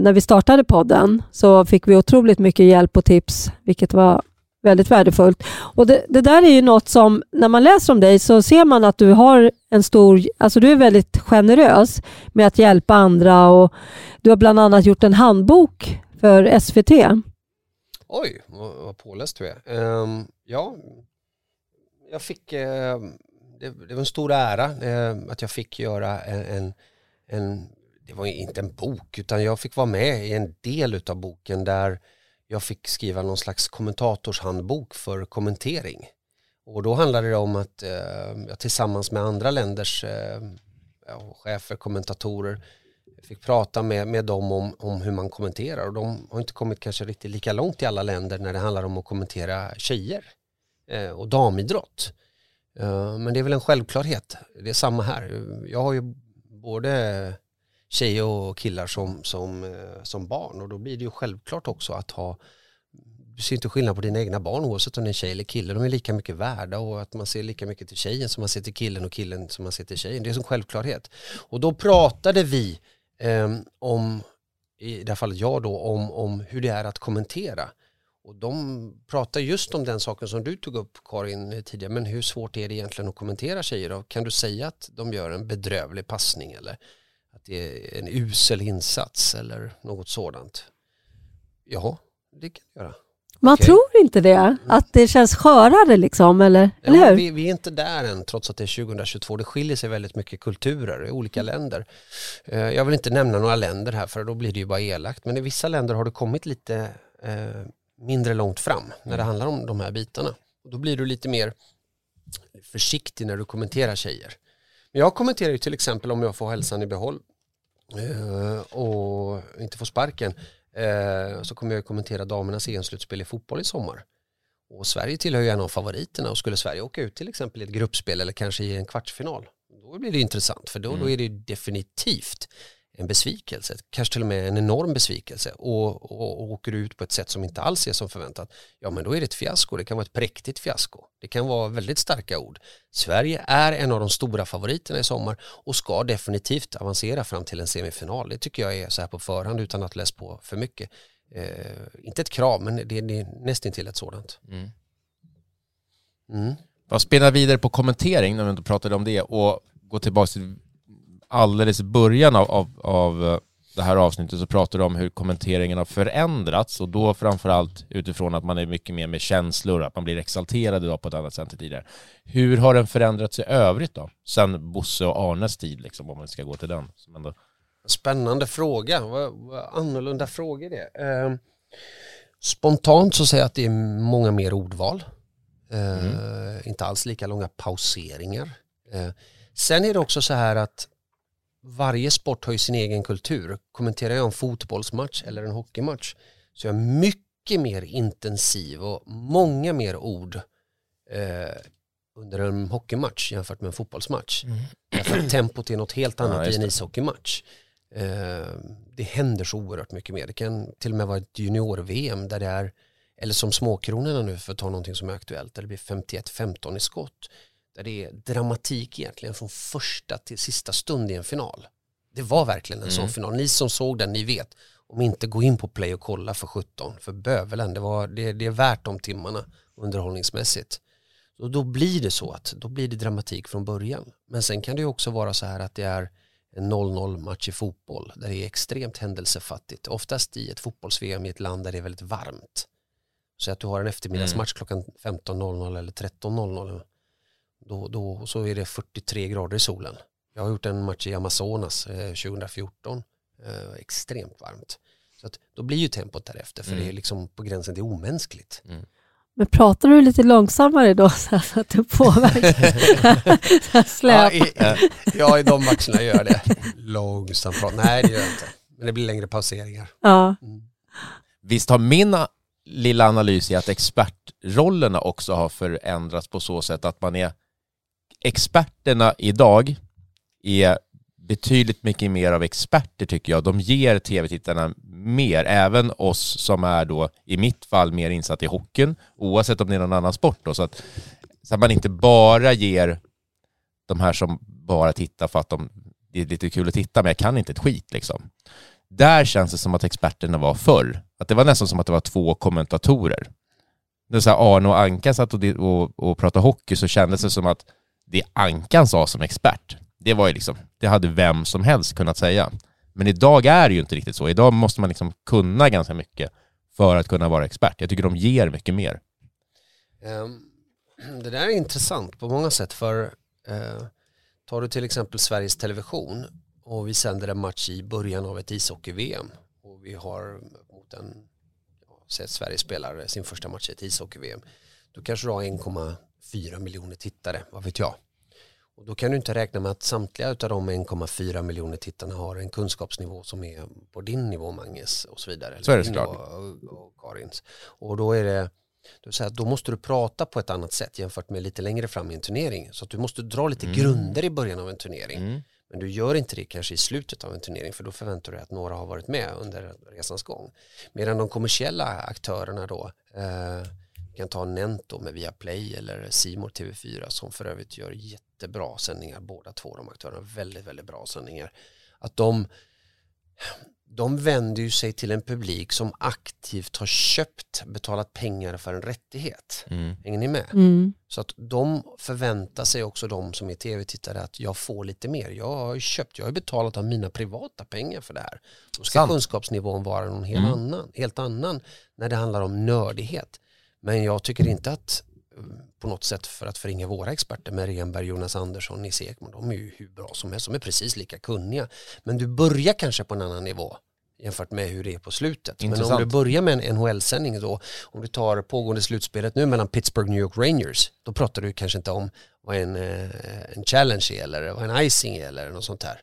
när vi startade podden. Så fick vi otroligt mycket hjälp och tips, vilket var väldigt värdefullt. Och det, det där är ju något som, när man läser om dig så ser man att du har en stor, alltså du är väldigt generös med att hjälpa andra och du har bland annat gjort en handbok för SVT. Oj, vad, påläst du är. Um, ja, jag fick, uh, det, det var en stor ära uh, att jag fick göra en, en, en, det var inte en bok, utan jag fick vara med i en del av boken där jag fick skriva någon slags kommentatorshandbok för kommentering. Och då handlade det om att eh, uh, jag tillsammans med andra länders ja, chefer, kommentatorer fick prata med, med dem om, om hur man kommenterar och de har inte kommit kanske riktigt lika långt i alla länder när det handlar om att kommentera tjejer eh, och damidrott. Eh, men det är väl en självklarhet, det är samma här. Jag har ju både tjejer och killar som, som, eh, som barn och då blir det ju självklart också att ha du ser inte skillnad på dina egna barn oavsett om det är en tjej eller kille. De är lika mycket värda och att man ser lika mycket till tjejen som man ser till killen och killen som man ser till tjejen. Det är som självklarhet. Och då pratade vi Ehm, om, i det här fallet jag då, om, om hur det är att kommentera. Och de pratar just om den saken som du tog upp Karin tidigare, men hur svårt är det egentligen att kommentera tjejer? Då? Kan du säga att de gör en bedrövlig passning eller att det är en usel insats eller något sådant? Ja, det kan du göra. Man Okej. tror inte det, att det känns skörare liksom, eller, Ja, eller hur? vi, vi är inte där än trots att det är 2022. Det skiljer sig väldigt mycket kulturer i olika Mm. länder. Eh, Jag vill inte nämna några länder här för då blir det ju bara elakt. Men i vissa länder har det kommit lite eh, mindre långt fram när det Mm. handlar om de här bitarna. Då blir du lite mer försiktig när du kommenterar tjejer. Men jag kommenterar ju till exempel om jag får hälsan i behåll eh, och inte får sparken eh, så kommer jag kommentera damernas EM-slutspel i fotboll i sommar. Och Sverige tillhör ju en av favoriterna och skulle Sverige åka ut till exempel i ett gruppspel eller kanske i en kvartsfinal då blir det intressant för då, då är det definitivt en besvikelse, kanske till och med en enorm besvikelse och, och, och åker ut på ett sätt som inte alls är som förväntat, ja men då är det ett fiasko, det kan vara ett präktigt fiasko, det kan vara väldigt starka ord. Sverige är en av de stora favoriterna i sommar och ska definitivt avancera fram till en semifinal, det tycker jag är så här på förhand utan att läsa på för mycket. Eh, inte ett krav, men det, det är nästan till ett sådant. Mm. Mm. Vad spinna vidare på kommentering när vi inte pratade om det och gå tillbaka till alldeles i början av, av, av eh, det här avsnittet så pratar du om hur kommenteringen har förändrats och då framförallt utifrån att man är mycket mer med känslor, att man blir exalterad idag på ett annat sätt än tidigare. Hur har den förändrats i övrigt då? Sen Bosse och Arnes tid liksom, om man ska gå till den. Som ändå... Spännande fråga, vad, vad annorlunda frågor det är. Eh, spontant så säger jag att det är många mer ordval. Eh, mm. Inte alls lika långa pauseringar. Eh, sen är det också så här att varje sport har ju sin egen kultur. Kommenterar jag en fotbollsmatch eller en hockeymatch så är jag mycket mer intensiv och många mer ord eh, under en hockeymatch jämfört med en fotbollsmatch. Mm. Därför att tempot är något helt annat ja, i en ishockeymatch. Eh, det händer så oerhört mycket mer. Det kan till och med vara ett junior-VM där det är, eller som småkronorna nu för att ta någonting som är aktuellt, där det blir 51-15 i skott. Där det är dramatik egentligen från första till sista stund i en final. Det var verkligen en mm. sån final. Ni som såg den, ni vet. Om inte gå in på play och kolla för 17, för bövelen, det, var, det, det är värt de timmarna underhållningsmässigt. Och då blir det så att då blir det dramatik från början. Men sen kan det ju också vara så här att det är en 0-0 match i fotboll där det är extremt händelsefattigt. Oftast i ett fotbolls-VM i ett land där det är väldigt varmt. Så att du har en eftermiddagsmatch mm. klockan 15.00 eller 13.00 då, då så är det 43 grader i solen. Jag har gjort en match i Amazonas eh, 2014, eh, extremt varmt. Så att då blir ju tempot därefter för mm. det är liksom på gränsen till omänskligt. Mm. Men pratar du lite långsammare då [laughs] så att du påverkar? [laughs] ja, i, ja, i de matcherna gör det. Långsamt prat. Nej, det gör jag inte. Men det blir längre pauseringar. Ja. Mm. Visst har min lilla analys i att expertrollerna också har förändrats på så sätt att man är experterna idag är betydligt mycket mer av experter tycker jag. De ger tv-tittarna mer, även oss som är då i mitt fall mer insatt i hockeyn, oavsett om det är någon annan sport då, så att, så att man inte bara ger de här som bara tittar för att de, det är lite kul att titta men jag kan inte ett skit liksom. Där känns det som att experterna var förr. Att det var nästan som att det var två kommentatorer. När så här Arne och Anka satt och, och, och pratade hockey så kändes det som att det Ankan sa som expert, det var ju liksom, det hade vem som helst kunnat säga. Men idag är det ju inte riktigt så. Idag måste man liksom kunna ganska mycket för att kunna vara expert. Jag tycker de ger mycket mer. Ehm, det där är intressant på många sätt för eh, tar du till exempel Sveriges Television och vi sänder en match i början av ett ishockey-VM och vi har mot en, ja, sett Sverige spelar sin första match i ett ishockey-VM då kanske du har 1,4 miljoner tittare, vad vet jag. Och då kan du inte räkna med att samtliga av de 1,4 miljoner tittarna har en kunskapsnivå som är på din nivå Manges och så vidare. Så är det såklart. Och, och Karins. Och då är det då, då måste du prata på ett annat sätt jämfört med lite längre fram i en turnering. Så du måste dra lite mm. grunder i början av en turnering. Mm. Men du gör inte det kanske i slutet av en turnering för då förväntar du dig att några har varit med under resans gång. Medan de kommersiella aktörerna då eh, kan ta Nento med Viaplay eller Simor TV4 som för övrigt gör jättebra sändningar båda två de aktörerna, väldigt väldigt bra sändningar. Att de de vänder ju sig till en publik som aktivt har köpt, betalat pengar för en rättighet. Mm. Hänger ni med? Mm. Så att de förväntar sig också de som är tv-tittare att jag får lite mer. Jag har köpt, jag har betalat av mina privata pengar för det här. Då ska Sant. kunskapsnivån vara någon helt, mm. annan, helt annan när det handlar om nördighet. Men jag tycker inte att eh, på något sätt för att förringa våra experter med Renberg, Jonas Andersson, Nisse Ekman, de är ju hur bra som helst, de är precis lika kunniga. Men du börjar kanske på en annan nivå jämfört med hur det är på slutet. Intressant. Men om du börjar med en NHL-sändning då, om du tar pågående slutspelet nu mellan Pittsburgh New York Rangers, då pratar du kanske inte om vad en, eh, en challenge är eller vad en icing är eller något sånt här.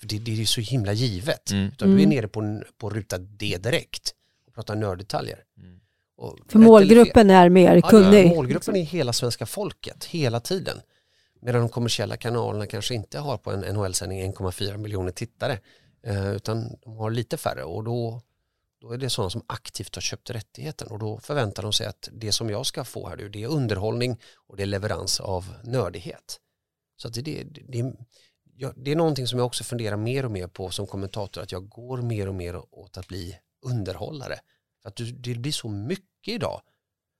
För det, det är så himla givet. Mm. Utan du är mm. nere på, på ruta D direkt och pratar nörddetaljer. Mm. För målgruppen är mer kunnig. Ja, målgruppen är hela svenska folket, hela tiden. Medan de kommersiella kanalerna kanske inte har på en NHL-sändning 1,4 miljoner tittare. Eh, utan de har lite färre och då, då är det sådana som aktivt har köpt rättigheten och då förväntar de sig att det som jag ska få här nu det är underhållning och det är leverans av nördighet. Så det, det, det, det är någonting som jag också funderar mer och mer på som kommentator att jag går mer och mer åt att bli underhållare. För att det blir så mycket idag.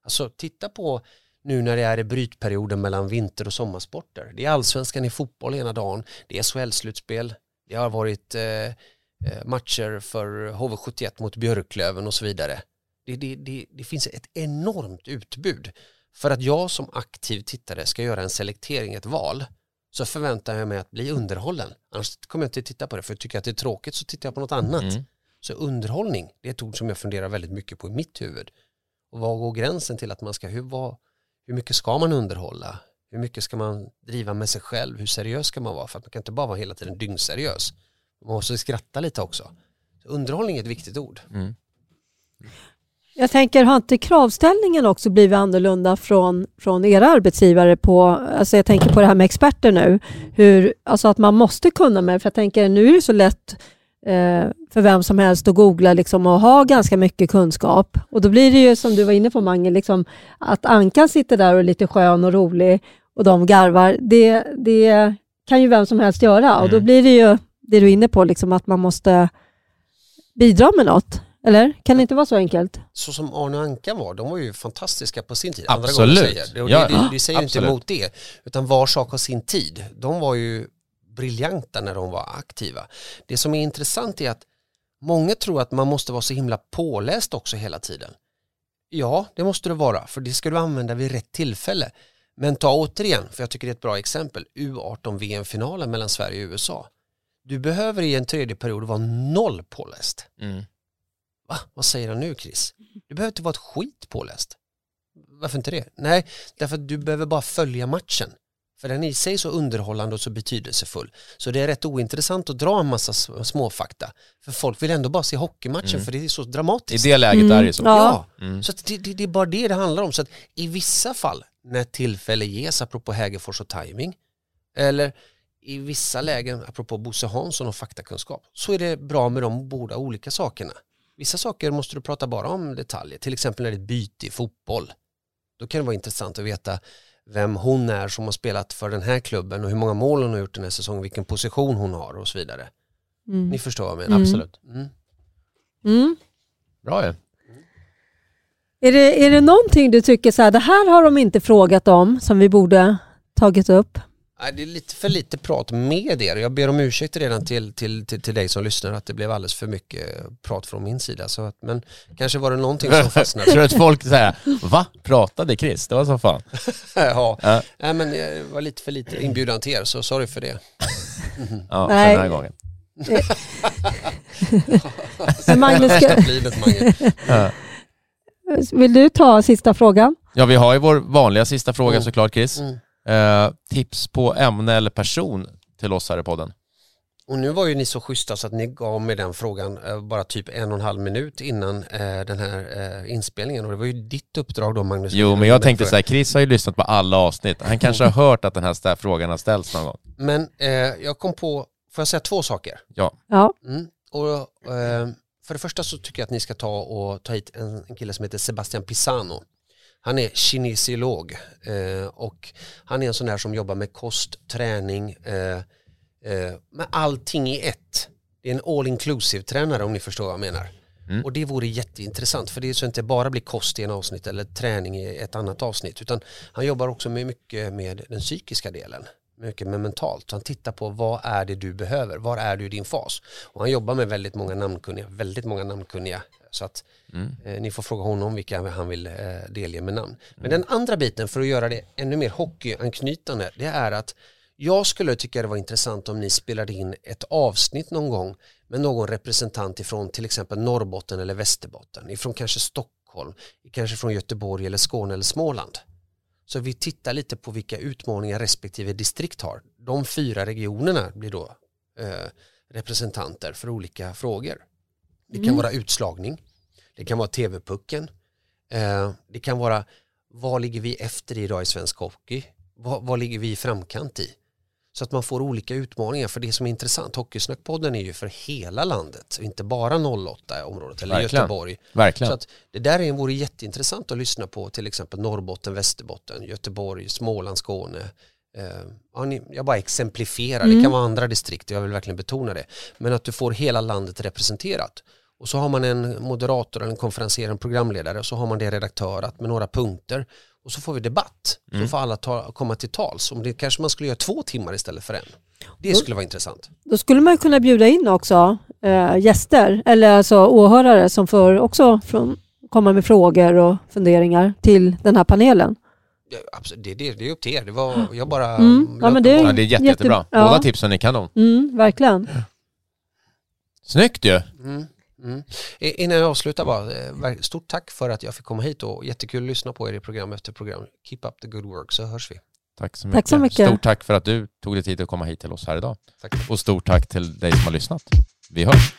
Alltså titta på nu när det är i brytperioden mellan vinter och sommarsporter. Det är allsvenskan i fotboll ena dagen, det är SHL-slutspel, det har varit eh, eh matcher för HV71 mot Björklöven och så vidare. Det, det, det, det finns ett enormt utbud. För att jag som aktiv tittare ska göra en selektering, ett val, så förväntar jag mig att bli underhållen. Annars kommer jag inte titta på det, för jag tycker att det är tråkigt så tittar jag på något annat. Mm. Så underhållning, det är ett ord som jag funderar väldigt mycket på i mitt huvud. Och vad går gränsen till att man ska, hur, vad, hur mycket ska man underhålla? Hur mycket ska man driva med sig själv? Hur seriös ska man vara? För att man kan inte bara vara hela tiden dyngseriös. Man måste skratta lite också. Så underhållning är ett viktigt ord. Mm. Jag tänker, har inte kravställningen också blivit annorlunda från, från era arbetsgivare på, alltså jag tänker på det här med experter nu, hur, alltså att man måste kunna mer, för jag tänker nu är det så lätt för vem som helst att googla liksom, och ha ganska mycket kunskap. Och då blir det ju som du var inne på Mange, liksom, att Ankan sitter där och är lite skön och rolig och de garvar, det, det kan ju vem som helst göra och då Mm. blir det ju det du är inne på, liksom, att man måste bidra med något. Eller? Kan det inte vara så enkelt? Så som Arne och Anka var, de var ju fantastiska på sin tid. Andra Absolut. gånger säger. Det, Ja, det, det, det säger inte absolut. emot det. Utan var sak har sin tid. De var ju briljanta när de var aktiva. Det som är intressant är att många tror att man måste vara så himla påläst också hela tiden. Ja, det måste du vara, för det ska du använda vid rätt tillfälle. Men ta återigen, för jag tycker det är ett bra exempel, U18 VM-finalen mellan Sverige och USA. Du behöver i en tredje period vara noll påläst. Mm. Va? Vad säger han nu Chris? Du behöver inte vara ett skit påläst. Varför inte det? Nej, därför att du behöver bara följa matchen. För den är i sig så underhållande och så betydelsefull. Så det är rätt ointressant att dra en massa småfakta. För folk vill ändå bara se hockeymatchen Mm. för det är så I dramatiskt. det läget Mm. är det så. Ja. Ja, Mm. så att det, det, det är bara det det handlar om. Så att i vissa fall, när tillfälle ges, apropå Hägerfors och timing eller i vissa lägen, apropå Bosse Hansson och faktakunskap, så är det bra med de båda olika sakerna. Vissa saker måste du prata bara om detaljer, till exempel när det är ett byte i fotboll. Då kan det vara intressant att veta vem hon är som har spelat för den här klubben och hur många mål hon har gjort den här säsongen, vilken position hon har och så vidare. Mm. Ni förstår vad jag menar? Mm. Absolut. Mm. Mm. Bra ju. Är, det, är det någonting du tycker så här, det här har de inte frågat om som vi borde tagit upp? Nej, det är lite för lite prat med er. Jag ber om ursäkt redan till, till, till, till dig som lyssnar att det blev alldeles för mycket prat från min sida. Så att, men kanske var det någonting som [laughs] Tror fastnade. du att folk säger va? Pratade Chris? Det var så fan. [laughs] ja. Ja. Nej, men det var lite för lite inbjudan till er, så sorry för det. [laughs] Ja, Nej. den här gången. Så Magnus, ska. Ja. vill du ta sista frågan? Ja, vi har ju vår vanliga sista fråga Mm. såklart Chris. Mm. Eh, tips på ämne eller person till oss här i podden. Och nu var ju ni så schyssta så att ni gav mig den frågan eh, bara typ en och en halv minut innan eh, den här inspelningen. Och det var ju ditt uppdrag då Magnus. Jo, men jag tänkte så här, Chris har ju lyssnat på alla avsnitt. Han kanske har hört att den här frågan har ställts någon gång. Men eh, jag kom på, får jag säga två saker? Ja. Mm. Och, eh, för det första så tycker jag att ni ska ta och ta hit en, en kille som heter Sebastian Pisano. Han är kinesiolog eh, och han är en sån där som jobbar med kost, träning, eh, eh, med allting i ett. Det är en all inclusive tränare om ni förstår vad jag menar. Mm. Och det vore jätteintressant för det är så inte bara blir kost i en avsnitt eller träning i ett annat avsnitt utan han jobbar också med mycket med den psykiska delen mycket med mentalt. Han tittar på vad är det du behöver, var är du i din fas? Och han jobbar med väldigt många namnkunniga, väldigt många namnkunniga. Så att Mm. eh, ni får fråga honom vilka han vill eh, delge med namn. Men den andra biten för att göra det ännu mer hockeyanknytande, det är att jag skulle tycka det var intressant om ni spelade in ett avsnitt någon gång med någon representant ifrån till exempel Norrbotten eller Västerbotten, ifrån kanske Stockholm, kanske från Göteborg eller Skåne eller Småland. Så vi tittar lite på vilka utmaningar respektive distrikt har. De fyra regionerna blir då eh, representanter för olika frågor. Det kan Mm. vara utslagning, det kan vara TV-pucken, eh, det kan vara vad ligger vi efter idag i svensk hockey? Vad, vad ligger vi i framkant i? Så att man får olika utmaningar för det som är intressant. Hockeysnackpodden är ju för hela landet, inte bara 08-området eller Verkligen. Göteborg. Verkligen. Så att det där är, vore jätteintressant att lyssna på till exempel Norrbotten, Västerbotten, Göteborg, Småland, Skåne. Ja, ni, jag bara exemplifierar, det Mm. kan vara andra distrikt, jag vill verkligen betona det. Men att du får hela landet representerat. Och så har man en moderator, en konferenser, en programledare och så har man det redaktörat med några punkter. Och så får vi debatt. Mm. Så får alla ta, komma till tals. Om det kanske man skulle göra två timmar istället för en. Det skulle vara intressant. Då skulle man kunna bjuda in också eh, gäster eller alltså åhörare som får också från, komma med frågor och funderingar till den här panelen. Ja, absolut, det, det, det är upp till er. Det var, jag bara... Mm. Ja, men det- en Ja, det är jätte, Jätte- jättebra. ja. Båda tipsen är kanon. Mm, verkligen. Snyggt ju! Mm. Mm. Innan jag avslutar bara, eh, stort tack för att jag fick komma hit och jättekul att lyssna på er i program efter program. Keep up the good work så hörs vi. Tack så mycket. Tack så mycket. Stort tack för att du tog dig tid att komma hit till oss här idag. Tack. Och stort tack till dig som har lyssnat. Vi hörs.